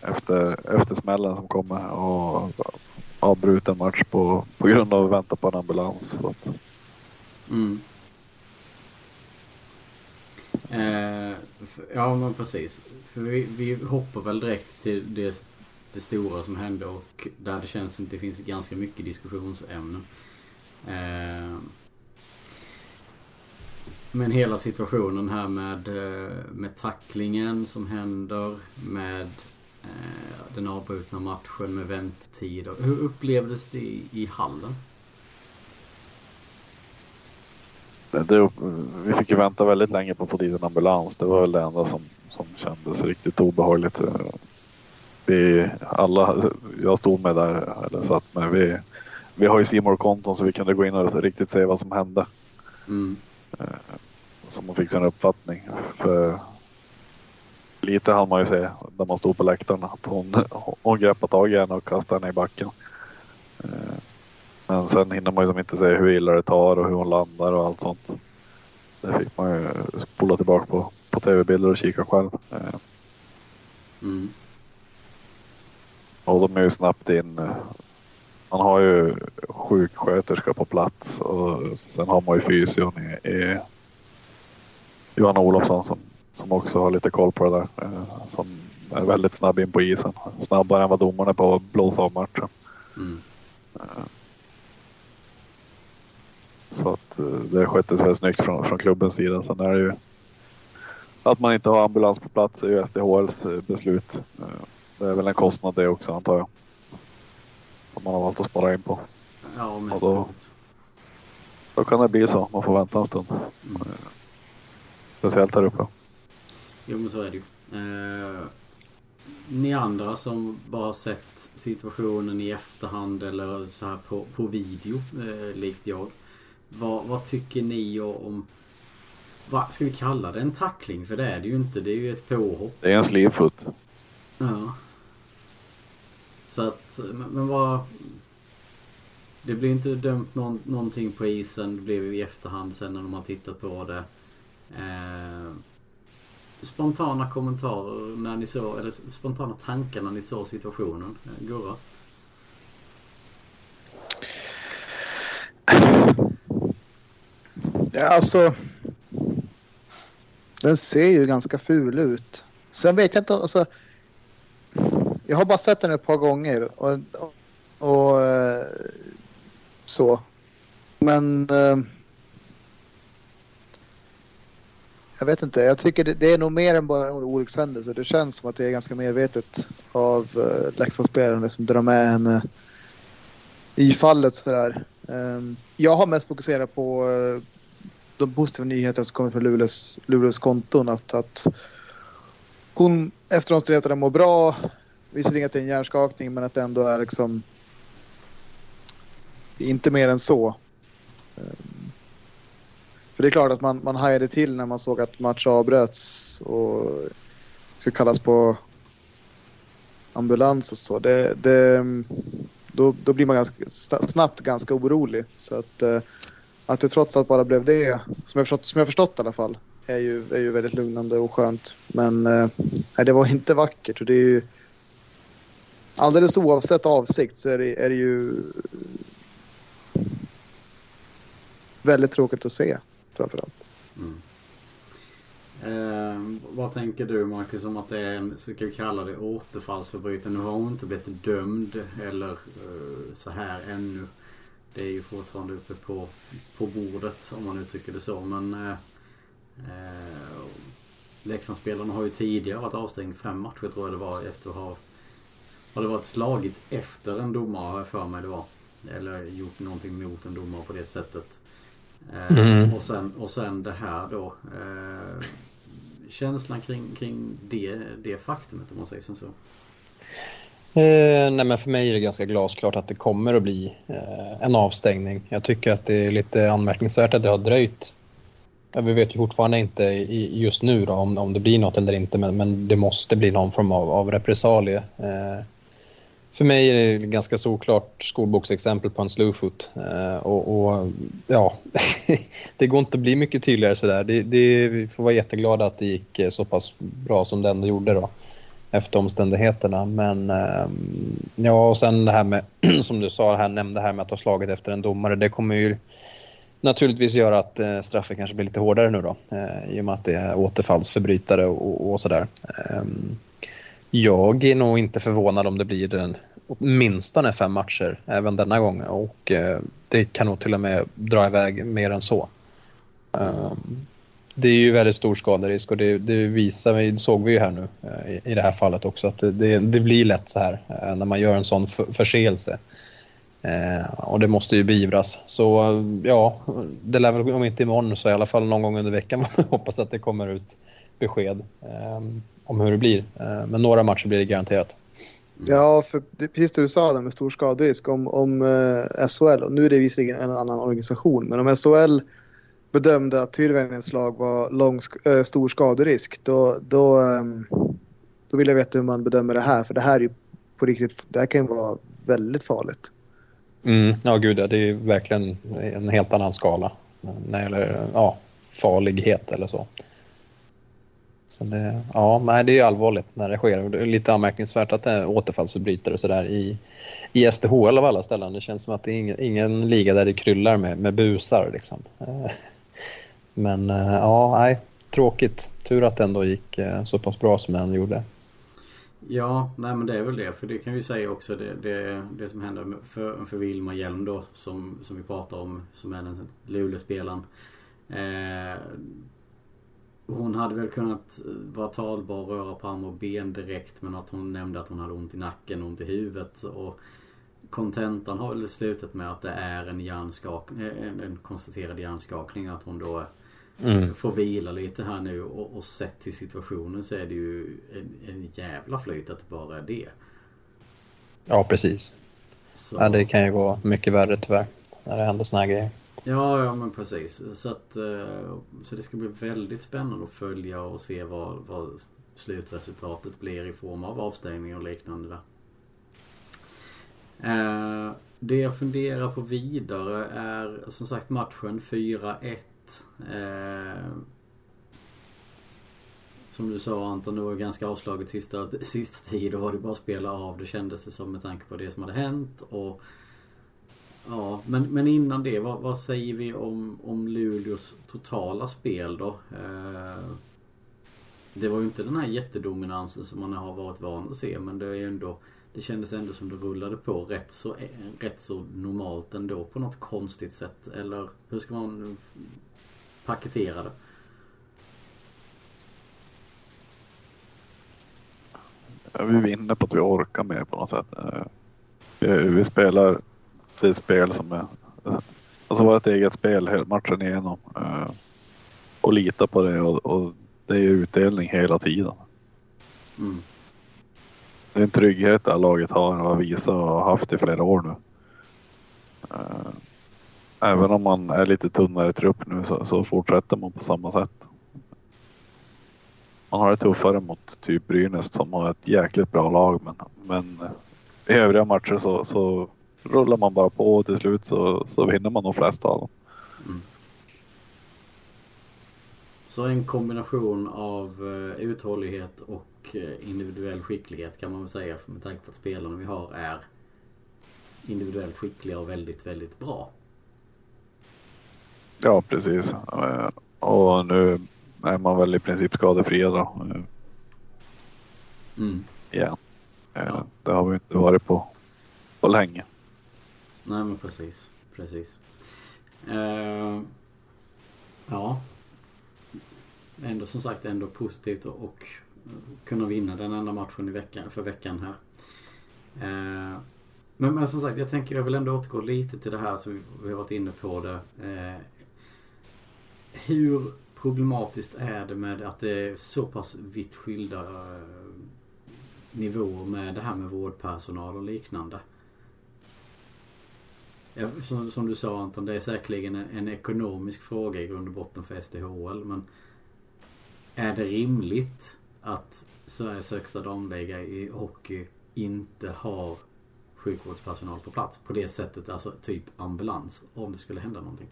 Efter, efter smällen som kommer och avbruten match på, på grund av att vänta på en ambulans. Så att, Mm. Eh, ja men precis. För vi, vi hoppar väl direkt till det, det stora som hände och där det känns som det finns ganska mycket diskussionsämnen. Eh, men hela situationen här med, eh, med tacklingen som händer, med eh, den avbrutna matchen, med väntetider. Hur upplevdes det i, i hallen? det, det, vi fick ju vänta väldigt länge på att få dit en ambulans. Det var väl det enda som, som kändes riktigt obehagligt. Eh, Vi alla, jag stod med där, eller satt med. Vi, vi har ju simor konton så vi kunde gå in och riktigt se vad som hände. Mm. Så man fick sig en uppfattning. För lite hann man ju se när man stod på läktaren att hon, hon greppade tag i henne och kastade henne i backen. Eh, Men sen hinner man ju som inte se hur illa det tar och hur hon landar och allt sånt. Det fick man ju spola tillbaka på, på tv-bilder och kika själv. Eh, Mm. Och de är ju snabbt in. Eh, Man har ju sjuksköterska på plats och sen har man ju fysion i, i Johanna Olofsson som, som också har lite koll på det där. eh, Som är väldigt snabb in på isen. Snabbare än vad domarna är på att blåsa av matchen. Mm. Så att eh, det sköttes väldigt snyggt från, från klubbens sida. Sen är det ju att man inte har ambulans på plats är ju SDHLs eh, beslut. Eh, Det är väl en kostnad det också antar jag. Som man har valt att spara in på. Ja, mest då- troligt. Då kan det bli så. Man får vänta en stund. Mm. Speciellt här uppe. Jo men så är det ju. Eh, ni andra som bara sett situationen i efterhand eller så här på, på video, eh, likt jag. Vad, vad tycker ni om, vad ska vi kalla det? En tackling? För det är det ju inte. Det är ju ett påhopp. Det är en slivfot. Ja. Så att, men, men vad... Det blir inte dömt någon, någonting på isen. Det blev i efterhand sen när de har tittat på det. Eh, spontana kommentarer när ni såg, eller spontana tankar när ni såg situationen? Eh, Gurra? Ja, alltså. Den ser ju ganska ful ut. Sen vet jag inte, alltså. Jag har bara sett den ett par gånger och, och, och så. Men. Eh, jag vet inte. Jag tycker det, det, är nog mer än bara en olyckshändelse. Det känns som att det är ganska medvetet av eh, uh, Leksandsspelaren som drar med henne i fallet sådär. Um, jag har mest fokuserat på uh, de positiva nyheterna som kommer från Luleås, Luleås konton. Att, att hon efter omständigheterna mår bra. Visserligen att det är en hjärnskakning men att det ändå är liksom inte mer än så. Eh, för det är klart att man, man hajade till när man såg att match avbröts och ska kallas på ambulans och så. Det, det, då, då blir man ganska, snabbt ganska orolig. Så att, eh, att det trots allt bara blev det, som jag förstått, som jag förstått i alla fall, är ju, är ju väldigt lugnande och skönt. Men eh, nej, det var inte vackert. Och det är ju, alldeles oavsett avsikt så är det, är det ju väldigt tråkigt att se framförallt. Mm. Eh, vad tänker du Marcus om att det är en, så kan vi kalla det återfallsförbrytare? Nu har hon inte blivit dömd eller eh, så här ännu. Det är ju fortfarande uppe på, på bordet om man uttrycker det så. Men eh, eh, Leksandsspelarna har ju tidigare varit avstängd fem matcher tror jag det var efter att ha har det varit slagit efter en domare har jag för mig det var. Eller gjort någonting mot en domare på det sättet. Eh, mm. Och, sen, och sen det här då. Eh, känslan kring, kring det, det faktumet om man säger som så. Eh, nej men för mig är det ganska glasklart att det kommer att bli eh, en avstängning. Jag tycker att det är lite anmärkningsvärt att det har dröjt. Ja, vi vet ju fortfarande inte i, just nu då, om, om det blir något eller inte men, men det måste bli någon form av, av repressalie. Eh, för mig är det ett ganska såklart skolboksexempel på en slowfoot. Uh, eh, och, och, ja, det går inte att bli mycket tydligare sådär. Det, det, vi får vara jätteglada att det gick eh, så pass bra som det ändå gjorde då. Efter omständigheterna. Men uh, ja, och sen det här med, som du sa, här, nämnde här med att ha slagit efter en domare. Det kommer ju naturligtvis göra att uh, straffet kanske blir lite hårdare nu då. Uh, I och med att det är återfallsförbrytare och, och sådär. Ehm, jag är nog inte förvånad om det blir den åtminstone fem matcher även denna gång och eh, det kan nog till och med dra iväg mer än så. Um, det är ju väldigt stor skaderisk och det, det visar vi, det såg vi ju här nu eh, i, i det här fallet också att det, det, blir lätt så här eh, när man gör en sån för, förseelse. Eh, och det måste ju beivras. Så eh, ja, det lär väl om inte imorgon så i alla fall någon gång under veckan hoppas att det kommer ut besked. Ehm, om hur det blir. Eh, men några matcher blir det garanterat. Ja, för det, precis det du sa där med stor skaderisk om, om eh, SHL. Och nu är det visserligen en annan organisation, men om SHL bedömde att Tyrväinens lag var lång, äh, stor skaderisk, då, då, ähm, då vill jag veta hur man bedömer det här. För det här är på riktigt, det här kan ju vara väldigt farligt. Mm, ja, gud ja, det är verkligen en helt annan skala när det gäller ja, farlighet eller så. Så det, ja, nej, det är allvarligt när det sker. Det är lite anmärkningsvärt att det är återfallsförbrytare och sådär i, i SDHL av alla ställen. Det känns som att det är ingen, ingen liga där det kryllar med, med busar. Liksom. Eh, men eh, ja, nej, tråkigt. Tur att det ändå gick eh, så pass bra som den gjorde. Ja, nej men det är väl det. För det kan vi säga också det, det, det som hände för, för Vilma Hjelm då som, som vi pratar om som är den Luleå-spelaren. Eh, hon hade väl kunnat eh, vara talbar, röra på arm och ben direkt men att hon nämnde att hon hade ont i nacken och ont i huvudet. Och kontentan har väl slutat med att det är en, hjärnskakning, eh, en, en konstaterad hjärnskakning. Att hon då mm. får vila lite här nu och, och sett till situationen så är det ju en, en jävla flyt att det bara är det. Ja precis. Så... Ja, det kan ju gå mycket värre tyvärr när det händer såna här grejer. Ja, ja men precis. Så, att, eh, så det ska bli väldigt spännande att följa och se vad, vad slutresultatet blir i form av avstängning och liknande där. Eh, det jag funderar på vidare är som sagt matchen 4-1. Eh, som du sa Anton, det var ganska avslaget sista, sista tid. Då var det bara att spela av. Det kändes det som med tanke på det som hade hänt. Och, ja, men, men innan det, vad, vad säger vi om, om Luleås totala spel då? Eh, det var ju inte den här jättedominansen som man har varit van att se men det är ändå Det kändes ändå som det rullade på rätt så, rätt så normalt ändå på något konstigt sätt. Eller hur ska man paketera det? vi vinner på att vi orkar mer på något sätt. Vi, vi spelar det spel som är alltså vårt eget spel hela matchen igenom. Eh, och litar på det och, och det är utdelning hela tiden. Mm. Det är en trygghet det laget har och har visat och har haft i flera år nu. Eh, även om man är lite tunnare trupp nu så, så fortsätter man på samma sätt man har det tuffare mot typ Brynäs som har ett jäkligt bra lag. Men, men i övriga matcher så, så rullar man bara på och till slut så, så vinner man de flesta av dem. Mm. Så en kombination av eh, uthållighet och eh, individuell skicklighet kan man väl säga med tanke på att spelarna vi har är individuellt skickliga och väldigt, väldigt bra. Ja, precis. Eh, och nu är man väl i princip skadefria då. Mm. Eh, ja. Det har vi inte varit på, på länge. Nej men precis. Precis. Uh, ja. Ändå som sagt ändå positivt och kunna vinna den enda matchen i veckan, för veckan här. Uh, men, men som sagt, jag tänker jag vill ändå återgå lite till det här som vi har varit inne på det. Uh, hur problematiskt är det med att det är så pass vitt skilda eh, nivåer med det här med vårdpersonal och liknande. Som, som, du sa Anton, det är säkerligen en, en, ekonomisk fråga i grund och botten för SDHL. Men är det rimligt att Sveriges högsta damliga i hockey inte har sjukvårdspersonal på plats på det sättet, alltså typ ambulans, om det skulle hända någonting?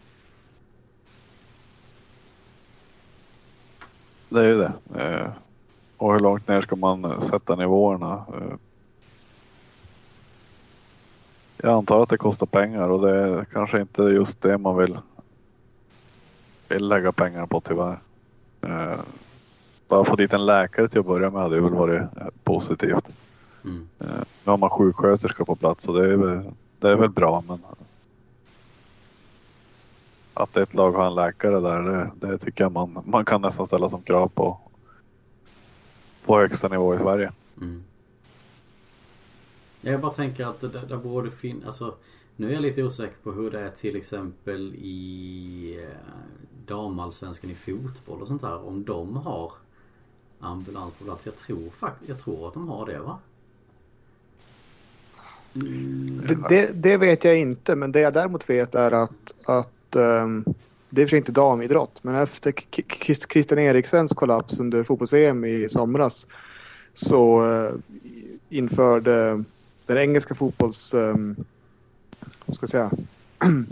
det är ju det. Eh, och hur långt ner ska man sätta nivåerna? Eh, Eh, jag antar att det kostar pengar och det är kanske inte just det man vill, vill lägga pengar på tyvärr. Eh, bara få dit en läkare till att börja med hade väl varit positivt. Mm. Nu har man sjuksköterska på plats och det är väl, det är väl bra men att ett lag har en läkare där, det, det, tycker jag man, man kan nästan ställa som krav på, på högsta nivå i Sverige. Mm. Jag bara tänker att det, det borde finnas, alltså nu är jag lite osäker på hur det är till exempel i eh, damallsvenskan i fotboll och sånt där. Om de har ambulans på plats. Jag tror faktiskt, jag tror att de har det va? Mm. Det, det, det, vet jag inte men det jag däremot vet är att, att um, det är för inte damidrott, men efter Christian Eriksens kollaps under fotbolls-EM i somras så uh, införde den engelska fotbolls... Um, vad ska jag säga?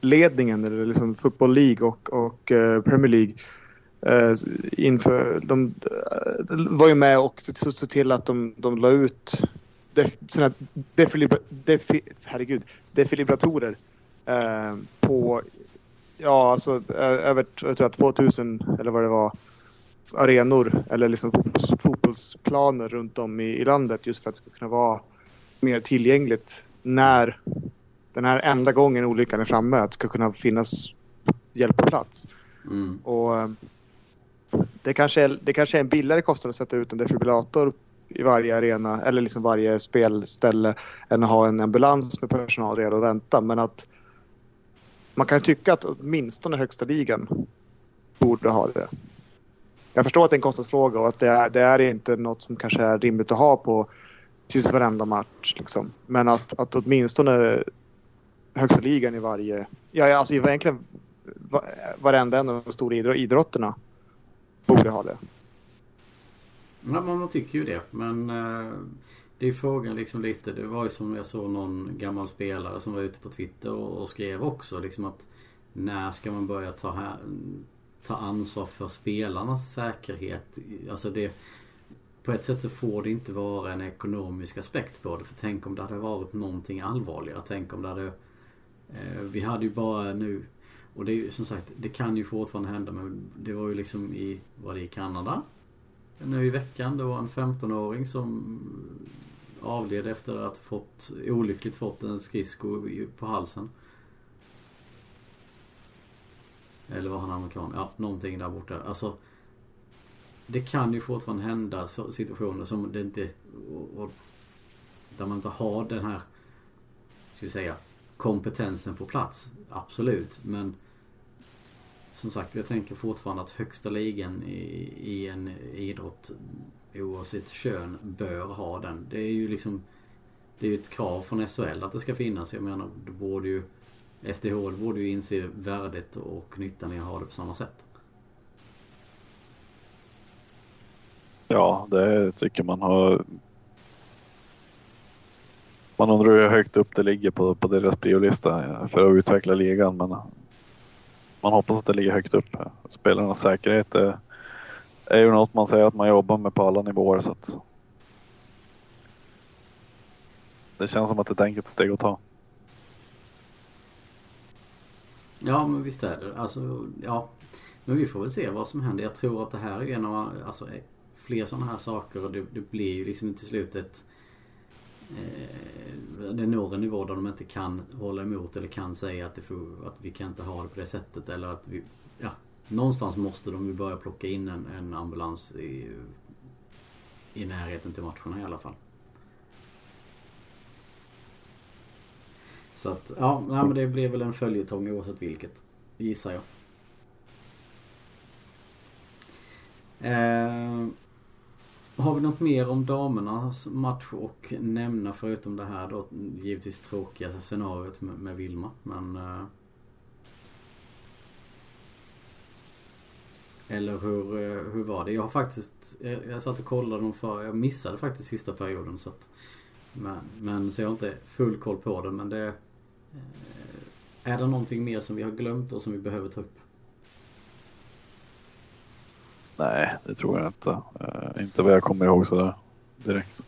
ledningen, eller liksom Football League och, och uh, Premier League uh, inför, de uh, var ju med och såg till att de, de la ut def, såna defilibra, defi, herregud, Defilibratorer ehm, på, ja alltså över jag tror 2000 eller vad det var arenor eller liksom fotbolls, fotbollsplaner runt om i, i, landet just för att det ska kunna vara mer tillgängligt när den här enda gången olyckan är framme att det ska kunna finnas hjälp på plats. Mm. Och eh, det kanske, är, det kanske är en billigare kostnad att sätta ut en defibrillator i varje arena eller liksom varje spelställe än att ha en ambulans med personal redo att vänta. Men att man kan tycka att åtminstone högsta ligan borde ha det. Jag förstår att det är en kostnadsfråga och att det är, det är inte något som kanske är rimligt att ha på precis varenda match. Liksom. Men att, att åtminstone högsta ligan i varje, ja alltså egentligen varenda en av de stora idrotterna borde ha det. Ja, man tycker ju det. Men eh, det är frågan liksom lite. Det var ju som jag såg någon gammal spelare som var ute på Twitter och, och skrev också liksom att när ska man börja ta, här, ta ansvar för spelarnas säkerhet. Alltså det, på ett sätt så får det inte vara en ekonomisk aspekt på det. För tänk om det hade varit någonting allvarligare. Tänk om det hade... Eh, vi hade ju bara nu... Och det är ju som sagt, det kan ju fortfarande hända men det var ju liksom i, var det i Kanada? Nu i veckan, det var en 15-åring som avled efter att fått, olyckligt fått en skridsko på halsen. Eller var han amerikan? Ja, någonting där borta. Alltså det kan ju fortfarande hända situationer som det inte... Och, och, där man inte har den här, ska vi säga, kompetensen på plats. Absolut, men som sagt, jag tänker fortfarande att högsta ligan i, i en idrott oavsett kön bör ha den. Det är ju liksom Det är ju ett krav från SHL att det ska finnas. Jag menar, det borde ju SDH borde ju inse värdet och nyttan i att ha det på samma sätt. Ja, det tycker man har. Man undrar hur högt upp det ligger på, på deras priolista för att utveckla ligan, men man hoppas att det ligger högt upp. Spelarnas säkerhet är, är ju något man säger att man jobbar med på alla nivåer så att. Det känns som att det är ett enkelt steg att ta. Ja, men visst är det. Alltså, ja. Men vi får väl se vad som händer. Jag tror att det här är en av, alltså fler sådana här saker och det, det blir ju liksom till slut ett eh, det når en nivå där de inte kan hålla emot eller kan säga att, det får, att vi kan inte ha det på det sättet eller att vi... Ja, någonstans måste de ju börja plocka in en, en ambulans i, i närheten till matcherna i alla fall. Så att, ja, nej, men det blir väl en följetong oavsett vilket. Gissar jag. Eh, har vi något mer om damernas match och nämna förutom det här då givetvis tråkiga scenariot med, med Vilma men eh, Eller hur, eh, hur var det? Jag har faktiskt jag, jag satt och kollade dem för Jag missade faktiskt sista perioden så att men, men så jag har inte full koll på det men det eh, Är det någonting mer som vi har glömt och som vi behöver ta upp? Nej, det tror jag inte. Uh, inte vad jag kommer ihåg sådär direkt.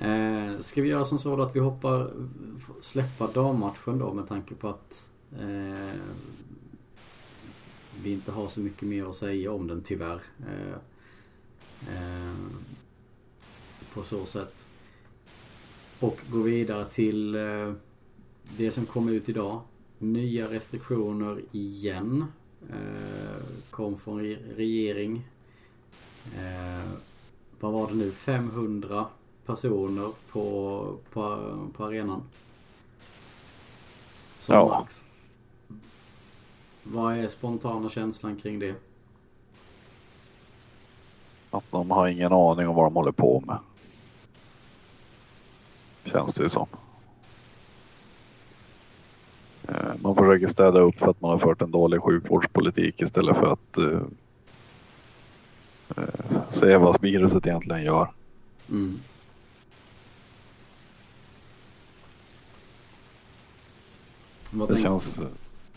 Eh, ska vi göra som så då att vi hoppar, släppa dammatchen då med tanke på att eh, vi inte har så mycket mer att säga om den tyvärr. Eh, eh, på så sätt. Och gå vidare till eh, det som kom ut idag. Nya restriktioner igen kom från regering. Eh, vad var det nu? 500 personer på, på, på arenan. Som ja. max. Vad är spontana känslan kring det? Att de har ingen aning om vad de håller på med. Känns det ju som. Eh, man försöker städa upp för att man har fört en dålig sjukvårdspolitik istället för att uh, uh, se vad viruset egentligen gör. Mm. Det känns,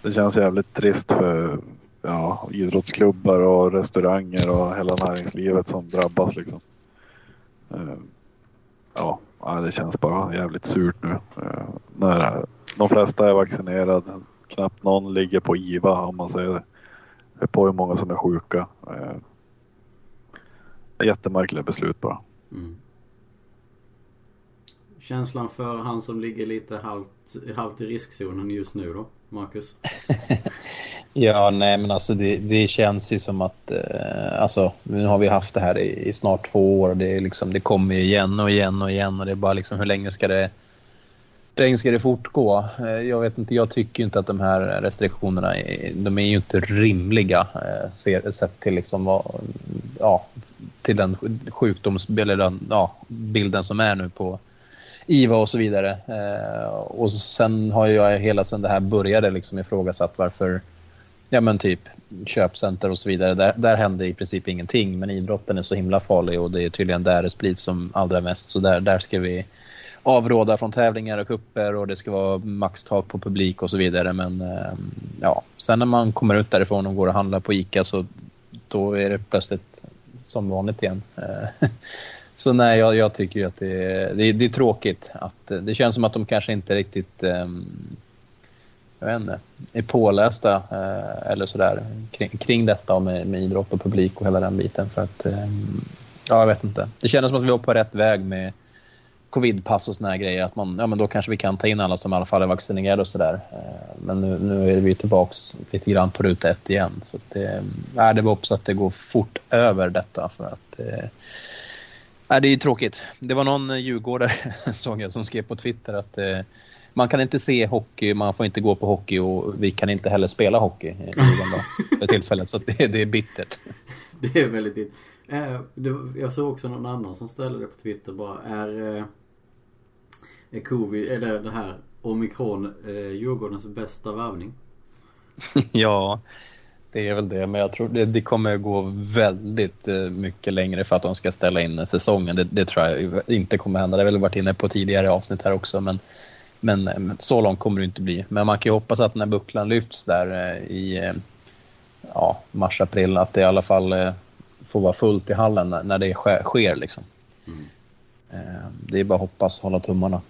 det känns jävligt trist för ja, idrottsklubbar och restauranger och hela näringslivet som drabbas. Liksom. Uh, ja, det känns bara jävligt surt nu. När de flesta är vaccinerade. Knappt någon ligger på IVA om man säger det. Det är på hur många som är sjuka. Eh, jättemärkliga beslut bara. Mm. Känslan för han som ligger lite halvt, halvt i riskzonen just nu då, Marcus? ja, nej men alltså det, det känns ju som att, eh, alltså nu har vi haft det här i, i snart två år och det, är liksom, det kommer igen och igen och igen och det är bara liksom hur länge ska det länge ska det fortgå? Eh, jag vet inte, jag tycker inte att de här restriktionerna de är ju inte rimliga eh, sett till liksom vad, ja, till den sjukdoms eller den, ja, bilden som är nu på IVA och så vidare. Eh, och sen har jag hela sen det här började liksom ifrågasatt varför ja men typ köpcenter och så vidare. Där, där händer i princip ingenting men idrotten är så himla farlig och det är tydligen där det sprids som allra mest så där, där ska vi avråda från tävlingar och kupper och det ska vara maxtak på publik och så vidare. Men eh, ja, sen när man kommer ut därifrån och går och handlar på ICA så då är det plötsligt som vanligt igen. Eh, så nej, jag, jag tycker ju att det är, det, det är tråkigt. Att, det känns som att de kanske inte riktigt um, jag vet inte, är pålästa eh, eller sådär kring, kring detta med, med idrott och publik och hela den biten. För att, eh, ja, jag vet inte. Det kändes som att vi var på rätt väg med covidpass och såna här grejer. Att man, ja, men då kanske vi kan ta in alla som i alla fall är vaccinerade och sådär. Eh, men nu, nu är vi tillbaka lite grann på ruta ett igen. Så det, är det var också att det går fort över detta. För att, eh, det är tråkigt. Det var någon djurgårdare såg jag som skrev på Twitter att eh, man kan inte se hockey, man får inte gå på hockey och vi kan inte heller spela hockey för tillfället. Så det, det, är bittert. Det är väldigt bittert. Eh, jag såg också någon annan som ställde det på Twitter bara. Är, eh, är covid, eller det här omikron eh, Djurgårdens bästa värvning? ja, det är väl det. Men jag tror det, det kommer gå väldigt mycket längre för att de ska ställa in säsongen. Det, det tror jag inte kommer hända. Det har väl varit inne på tidigare avsnitt här också. Men men, men så långt kommer det inte bli. Men man kan ju hoppas att när bucklan lyfts där eh, i eh, ja, mars-april att det i alla fall eh, får vara fullt i hallen när det sker. liksom. Mm. Det är bara att hoppas, hålla tummarna.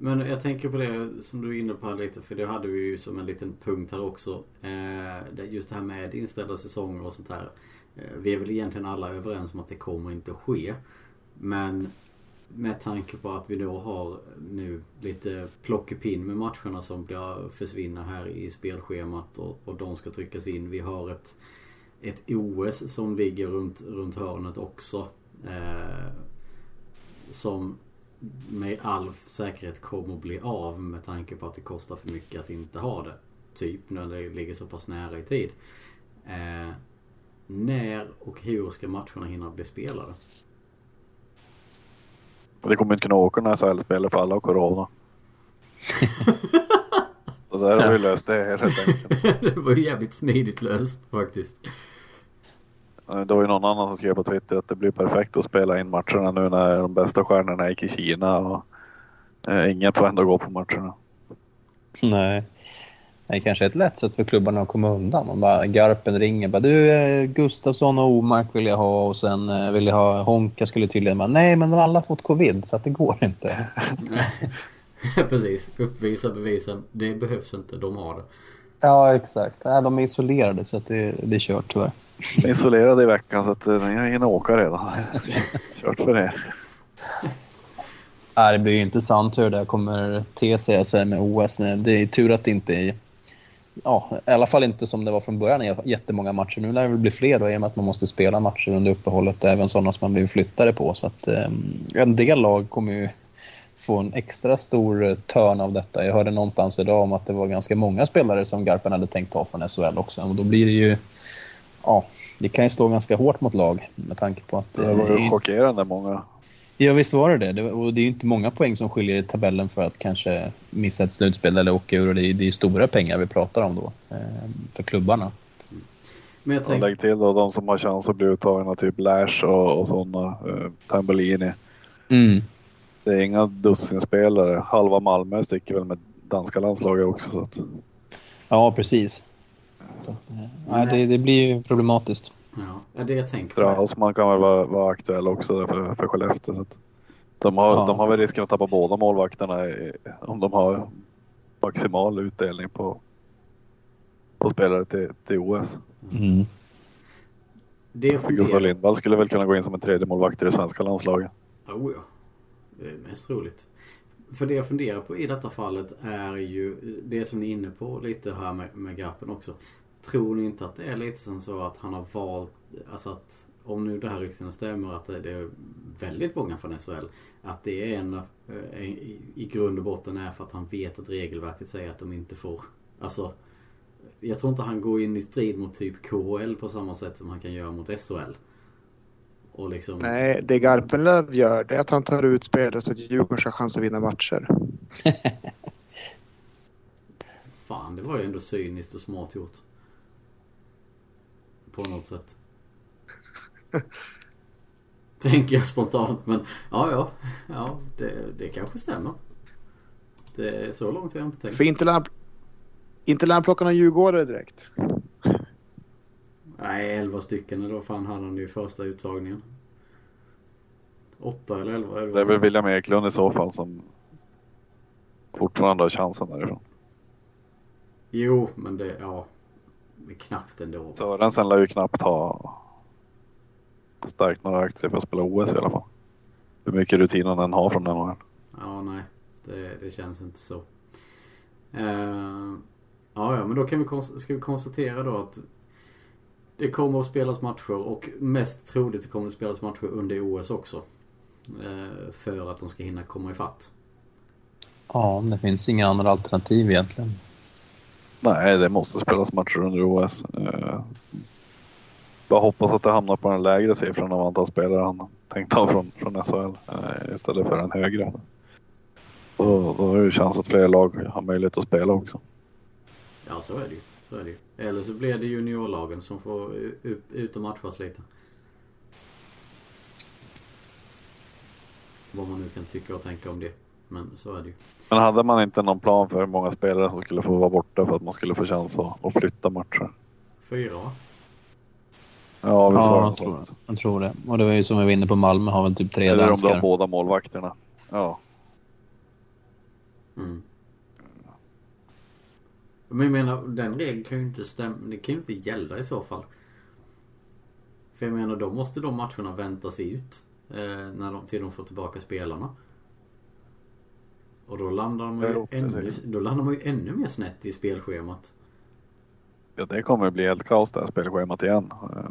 Men jag tänker på det som du är inne på lite, för det hade vi ju som en liten punkt här också. Eh, just det här med inställda säsonger och sånt här. Eh, vi är väl egentligen alla överens om att det kommer inte att ske. Men med tanke på att vi då har nu lite plockepinn med matcherna som blir, försvinner här i spelschemat och, och de ska tryckas in. Vi har ett, ett OS som ligger runt, runt hörnet också. Eh, som med all säkerhet kommer att bli av med tanke på att det kostar för mycket att inte ha det. Typ när det ligger så pass nära i tid. Eh, när och hur ska matcherna hinna bli spelade? Det kommer inte kunna åka när SHL-spelare för alla har corona. Så där har vi löst det helt enkelt. det var ju jävligt smidigt löst faktiskt. Det var ju någon annan som skrev på Twitter att det blir perfekt att spela in matcherna nu när de bästa stjärnorna gick i Kina och eh, ingen får ändå gå på matcherna. Nej. Det kanske är ett lätt sätt för klubbarna att komma undan. Man bara, Garpen ringer bara du eh, Gustafsson och Omark vill jag ha och sen eh, vill jag ha Honka skulle tydligen bara nej men de har alla fått covid så att det går inte. Precis, uppvisa bevisen. Det behövs inte, de har det. Ja exakt, ja, de är isolerade så att det, det är kört tyvärr. Isolerade i veckan så att eh, har ingen åka redan. Kört för er. Det blir intressant hur det kommer te sig med OS. Det är tur att det inte är ja, i alla fall inte som det var från början, jättemånga matcher. Nu lär det väl bli fler då, i och med att man måste spela matcher under uppehållet, även sådana som man blivit flyttade på. Så att, eh, en del lag kommer ju få en extra stor törn av detta. Jag hörde någonstans idag om att det var ganska många spelare som Garpen hade tänkt ta från SHL också. Och då blir det ju... Ja, det kan ju slå ganska hårt mot lag med tanke på att... Det var ju chockerande många Ja visst var det det. Och det är ju inte många poäng som skiljer i tabellen för att kanske missa ett slutspel eller åka ur. Och det är, är stora pengar vi pratar om då eh, för klubbarna. Men jag tänk... Lägg till då de som har chans att bli uttagna, typ Lash och, och sådana. Eh, Tambellini. Mm. Det är inga dussinspelare. Halva Malmö sticker väl med danska landslaget också. Så att... Ja precis. Så, ja, det, det blir ju problematiskt. Ja, det jag tänkte. Straussman kan väl vara, vara aktuell också för, för Skellefteå. Så de, har, ja. de har väl risken att tappa båda målvakterna i, om de har maximal utdelning på, på spelare till, till OS. Mm. Det Gustav Lindvall skulle väl kunna gå in som en tredje målvakt i det svenska landslaget. Oh ja, Eh, mest troligt. För det jag funderar på i detta fallet är ju det som ni är inne på lite här med, med Garpen också. Tror ni inte att det är lite som så att han har valt, alltså att om nu det här ryktena stämmer att det är väldigt många från SHL. Att det är en, eh, i grund och botten är för att han vet att regelverket säger att de inte får, alltså jag tror inte han går in i strid mot typ KHL på samma sätt som han kan göra mot SHL. Och liksom... Nej, det Garpenlöv gör det är att han tar ut spelare så att Djurgården har chans att vinna matcher. Fan, det var ju ändå cyniskt och smart gjort på något sätt. Tänker jag spontant. Men ja, ja. Ja, det, det kanske stämmer. Det är så långt jag inte tänkt. För inte lär han plocka någon djurgårdare direkt. Nej, 11 stycken eller vad fan hade han i första uttagningen? 8 eller 11? Det är väl William Eklund i så fall som fortfarande har chansen därifrån. Jo, men det, ja. Är knappt ändå. Sörensen lär ju knappt ha stärkt några aktier för att spela OS i alla fall. Hur mycket rutin han än har från den åren. Ja, nej. Det, det känns inte så. Uh, ja, ja, men då kan vi, ska vi konstatera då att det kommer att spelas matcher och mest troligt så kommer det spelas matcher under OS också. Uh, för att de ska hinna komma ifatt. Ja, det finns inga andra alternativ egentligen. Nej, det måste spelas matcher under OS. Eh, bara hoppas att det hamnar på den lägre siffran av antal spelare han tänkt ha från, från SHL eh, istället för en högre. Då, då är det chans att fler lag har möjlighet att spela också. Ja, så är det ju. Så är det ju. Eller så blir det juniorlagen som får ut, och matchas lite. Vad man nu kan tycka och tänka om det. Men så är det ju. Men hade man inte någon plan för hur många spelare som skulle få vara borta för att man skulle få chans att, att flytta matcher? Fyra va? Ja, Ja, det jag tror, det. jag tror det. Och det var ju som vi var inne på Malmö har väl typ tre Eller om de danskar. båda målvakterna. Ja, Mm. Men jag menar, den regeln kan ju inte stämma. Det kan ju inte gälla i så fall. För jag menar, då måste de matcherna väntas ut. Eh, när de, till de får tillbaka spelarna. Och då landar de ju, ännu, då landar man ju ännu mer snett i spelschemat. ja det kommer att bli helt kaos det här spelschemat igen. Eh,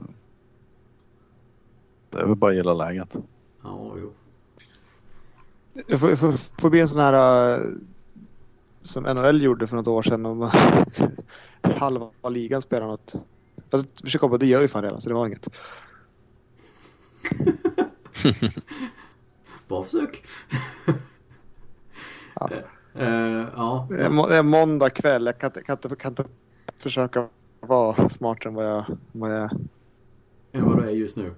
Det är väl bara att gilla läget. Ja, jo. Får, får, får bli en sån här uh, som NHL gjorde för något år sedan. Om halva ligan spelar något. Fast försök komma det gör ju fan redan så det var inget. Bra försök. Ja. Eh, ja. Det är, måndag kväll. Jag kan inte, kan, inte, kan inte försöka vara smartare än vad jag, vad jag är. Än vad du är just nu.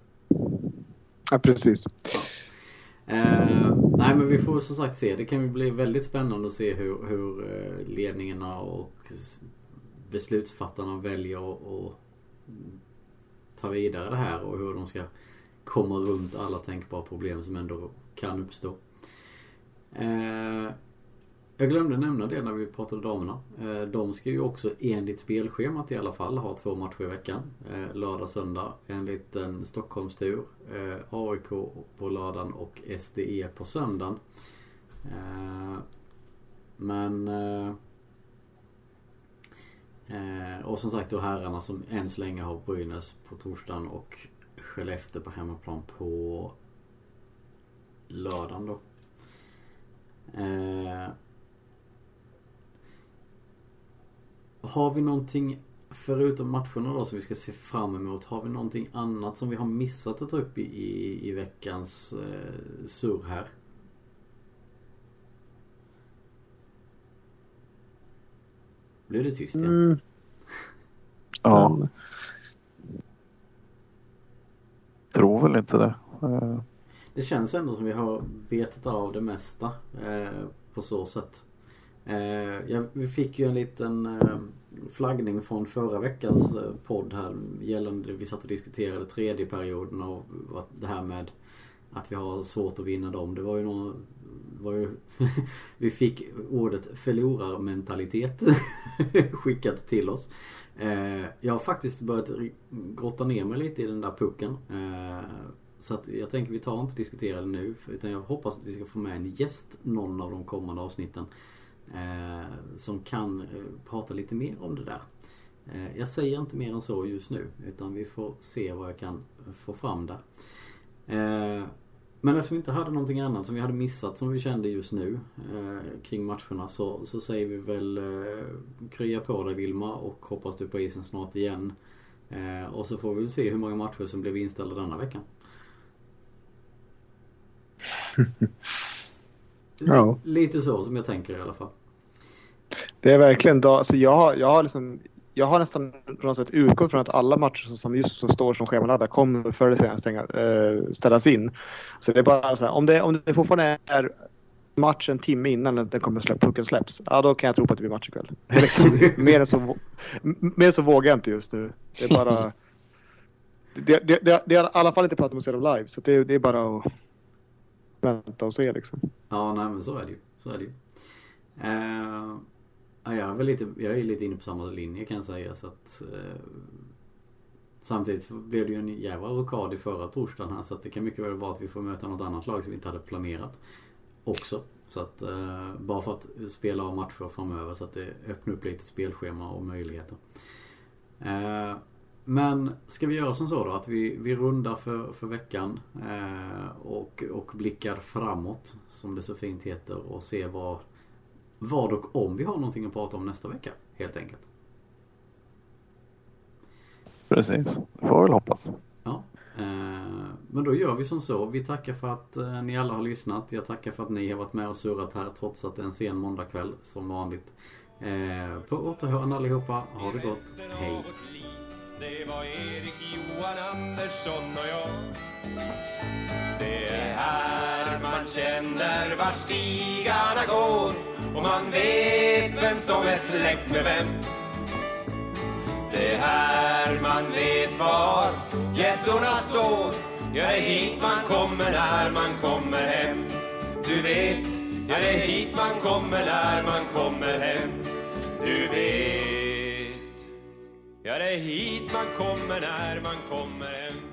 Ja, precis. Eh, nej men vi får som sagt se. Det kan ju bli väldigt spännande att se hur, hur eh, ledningarna och beslutsfattarna väljer att att ta vidare det här och hur de ska komma runt alla tänkbara problem som ändå kan uppstå. Eh, jag glömde nämna det när vi pratade damerna. Eh, de ska ju också enligt spelschemat i alla fall ha två matcher i veckan. Eh, lördag, söndag En liten Stockholmstur. Eh, AIK på lördagen och SDE på söndagen. Men... Och som sagt då herrarna som än så länge har Brynäs på torsdagen och Skellefteå på hemmaplan på lördagen då. Eh, har vi någonting förutom matcherna då som vi ska se fram emot? Har vi någonting annat som vi har missat att ta upp i, i, i veckans eh, surr här? Blev det tyst igen? Mm. Ja, Men, tror väl inte det. Det känns ändå som vi har betat av det mesta eh, på så sätt. Eh, ja, vi fick ju en liten eh, flaggning från förra veckans eh, podd här gällande, vi satt och diskuterade tredje perioden och det här med att vi har svårt att vinna dem. Det var ju någon, var ju, vi fick ordet förlorarmentalitet skickat till oss. Eh, jag har faktiskt börjat grotta ner mig lite i den där pucken. Eh, så att jag tänker vi tar inte diskutera det nu. Utan jag hoppas att vi ska få med en gäst någon av de kommande avsnitten. Eh, som kan eh, prata lite mer om det där. Eh, jag säger inte mer än så just nu. Utan vi får se vad jag kan få fram där. Eh, men eftersom vi inte hade någonting annat som vi hade missat som vi kände just nu kring matcherna så, så säger vi väl krya på dig Vilma och hoppas du på isen snart igen. Och så får vi väl se hur många matcher som blev inställda denna veckan. Ja. Lite så som jag tänker i alla fall. Det är verkligen alltså jag, har- jag har liksom jag har nästan på något sätt utgått från att alla matcher som just så står som schemalagda kommer förr eller senare äh, ställas in. Så det är bara så här, om det, om det fortfarande är match en timme innan den kommer släpp, pucken släpps, ja då kan jag tro på att det blir match ikväll. Liksom, mer, än så, mer så vågar jag inte just nu. Det är bara... Det, det, det, det är i alla fall inte pratat om att se dem live, så det, det är bara att vänta och se liksom. Ja, nej men så är det ju. Så är det ju. Ja, jag, är väl lite, jag är lite inne på samma linje kan jag säga. Så att, eh, samtidigt blev det ju en jävla rockad i förra torsdagen här så att det kan mycket väl vara att vi får möta något annat lag som vi inte hade planerat också. Så att eh, bara för att spela av matcher framöver så att det öppnar upp lite spelschema och möjligheter. Eh, men ska vi göra som så då att vi, vi rundar för, för veckan eh, och, och blickar framåt som det så fint heter och ser vad, vad och om vi har någonting att prata om nästa vecka helt enkelt. Precis, det får vi väl hoppas. Ja, eh, men då gör vi som så. Vi tackar för att eh, ni alla har lyssnat. Jag tackar för att ni har varit med och surrat här trots att det är en sen måndagkväll som vanligt. Eh, på återhörande allihopa. Ha det gott. Hej! Det var Erik Johan Andersson och jag Det är här man känner vart stigarna går och man vet vem som är släkt med vem. Det är här man vet var gäddorna står. Ja, det är hit man kommer när man kommer hem. Du vet, ja, det är hit man kommer när man kommer hem. Du vet Ja, det är hit man kommer när man kommer hem.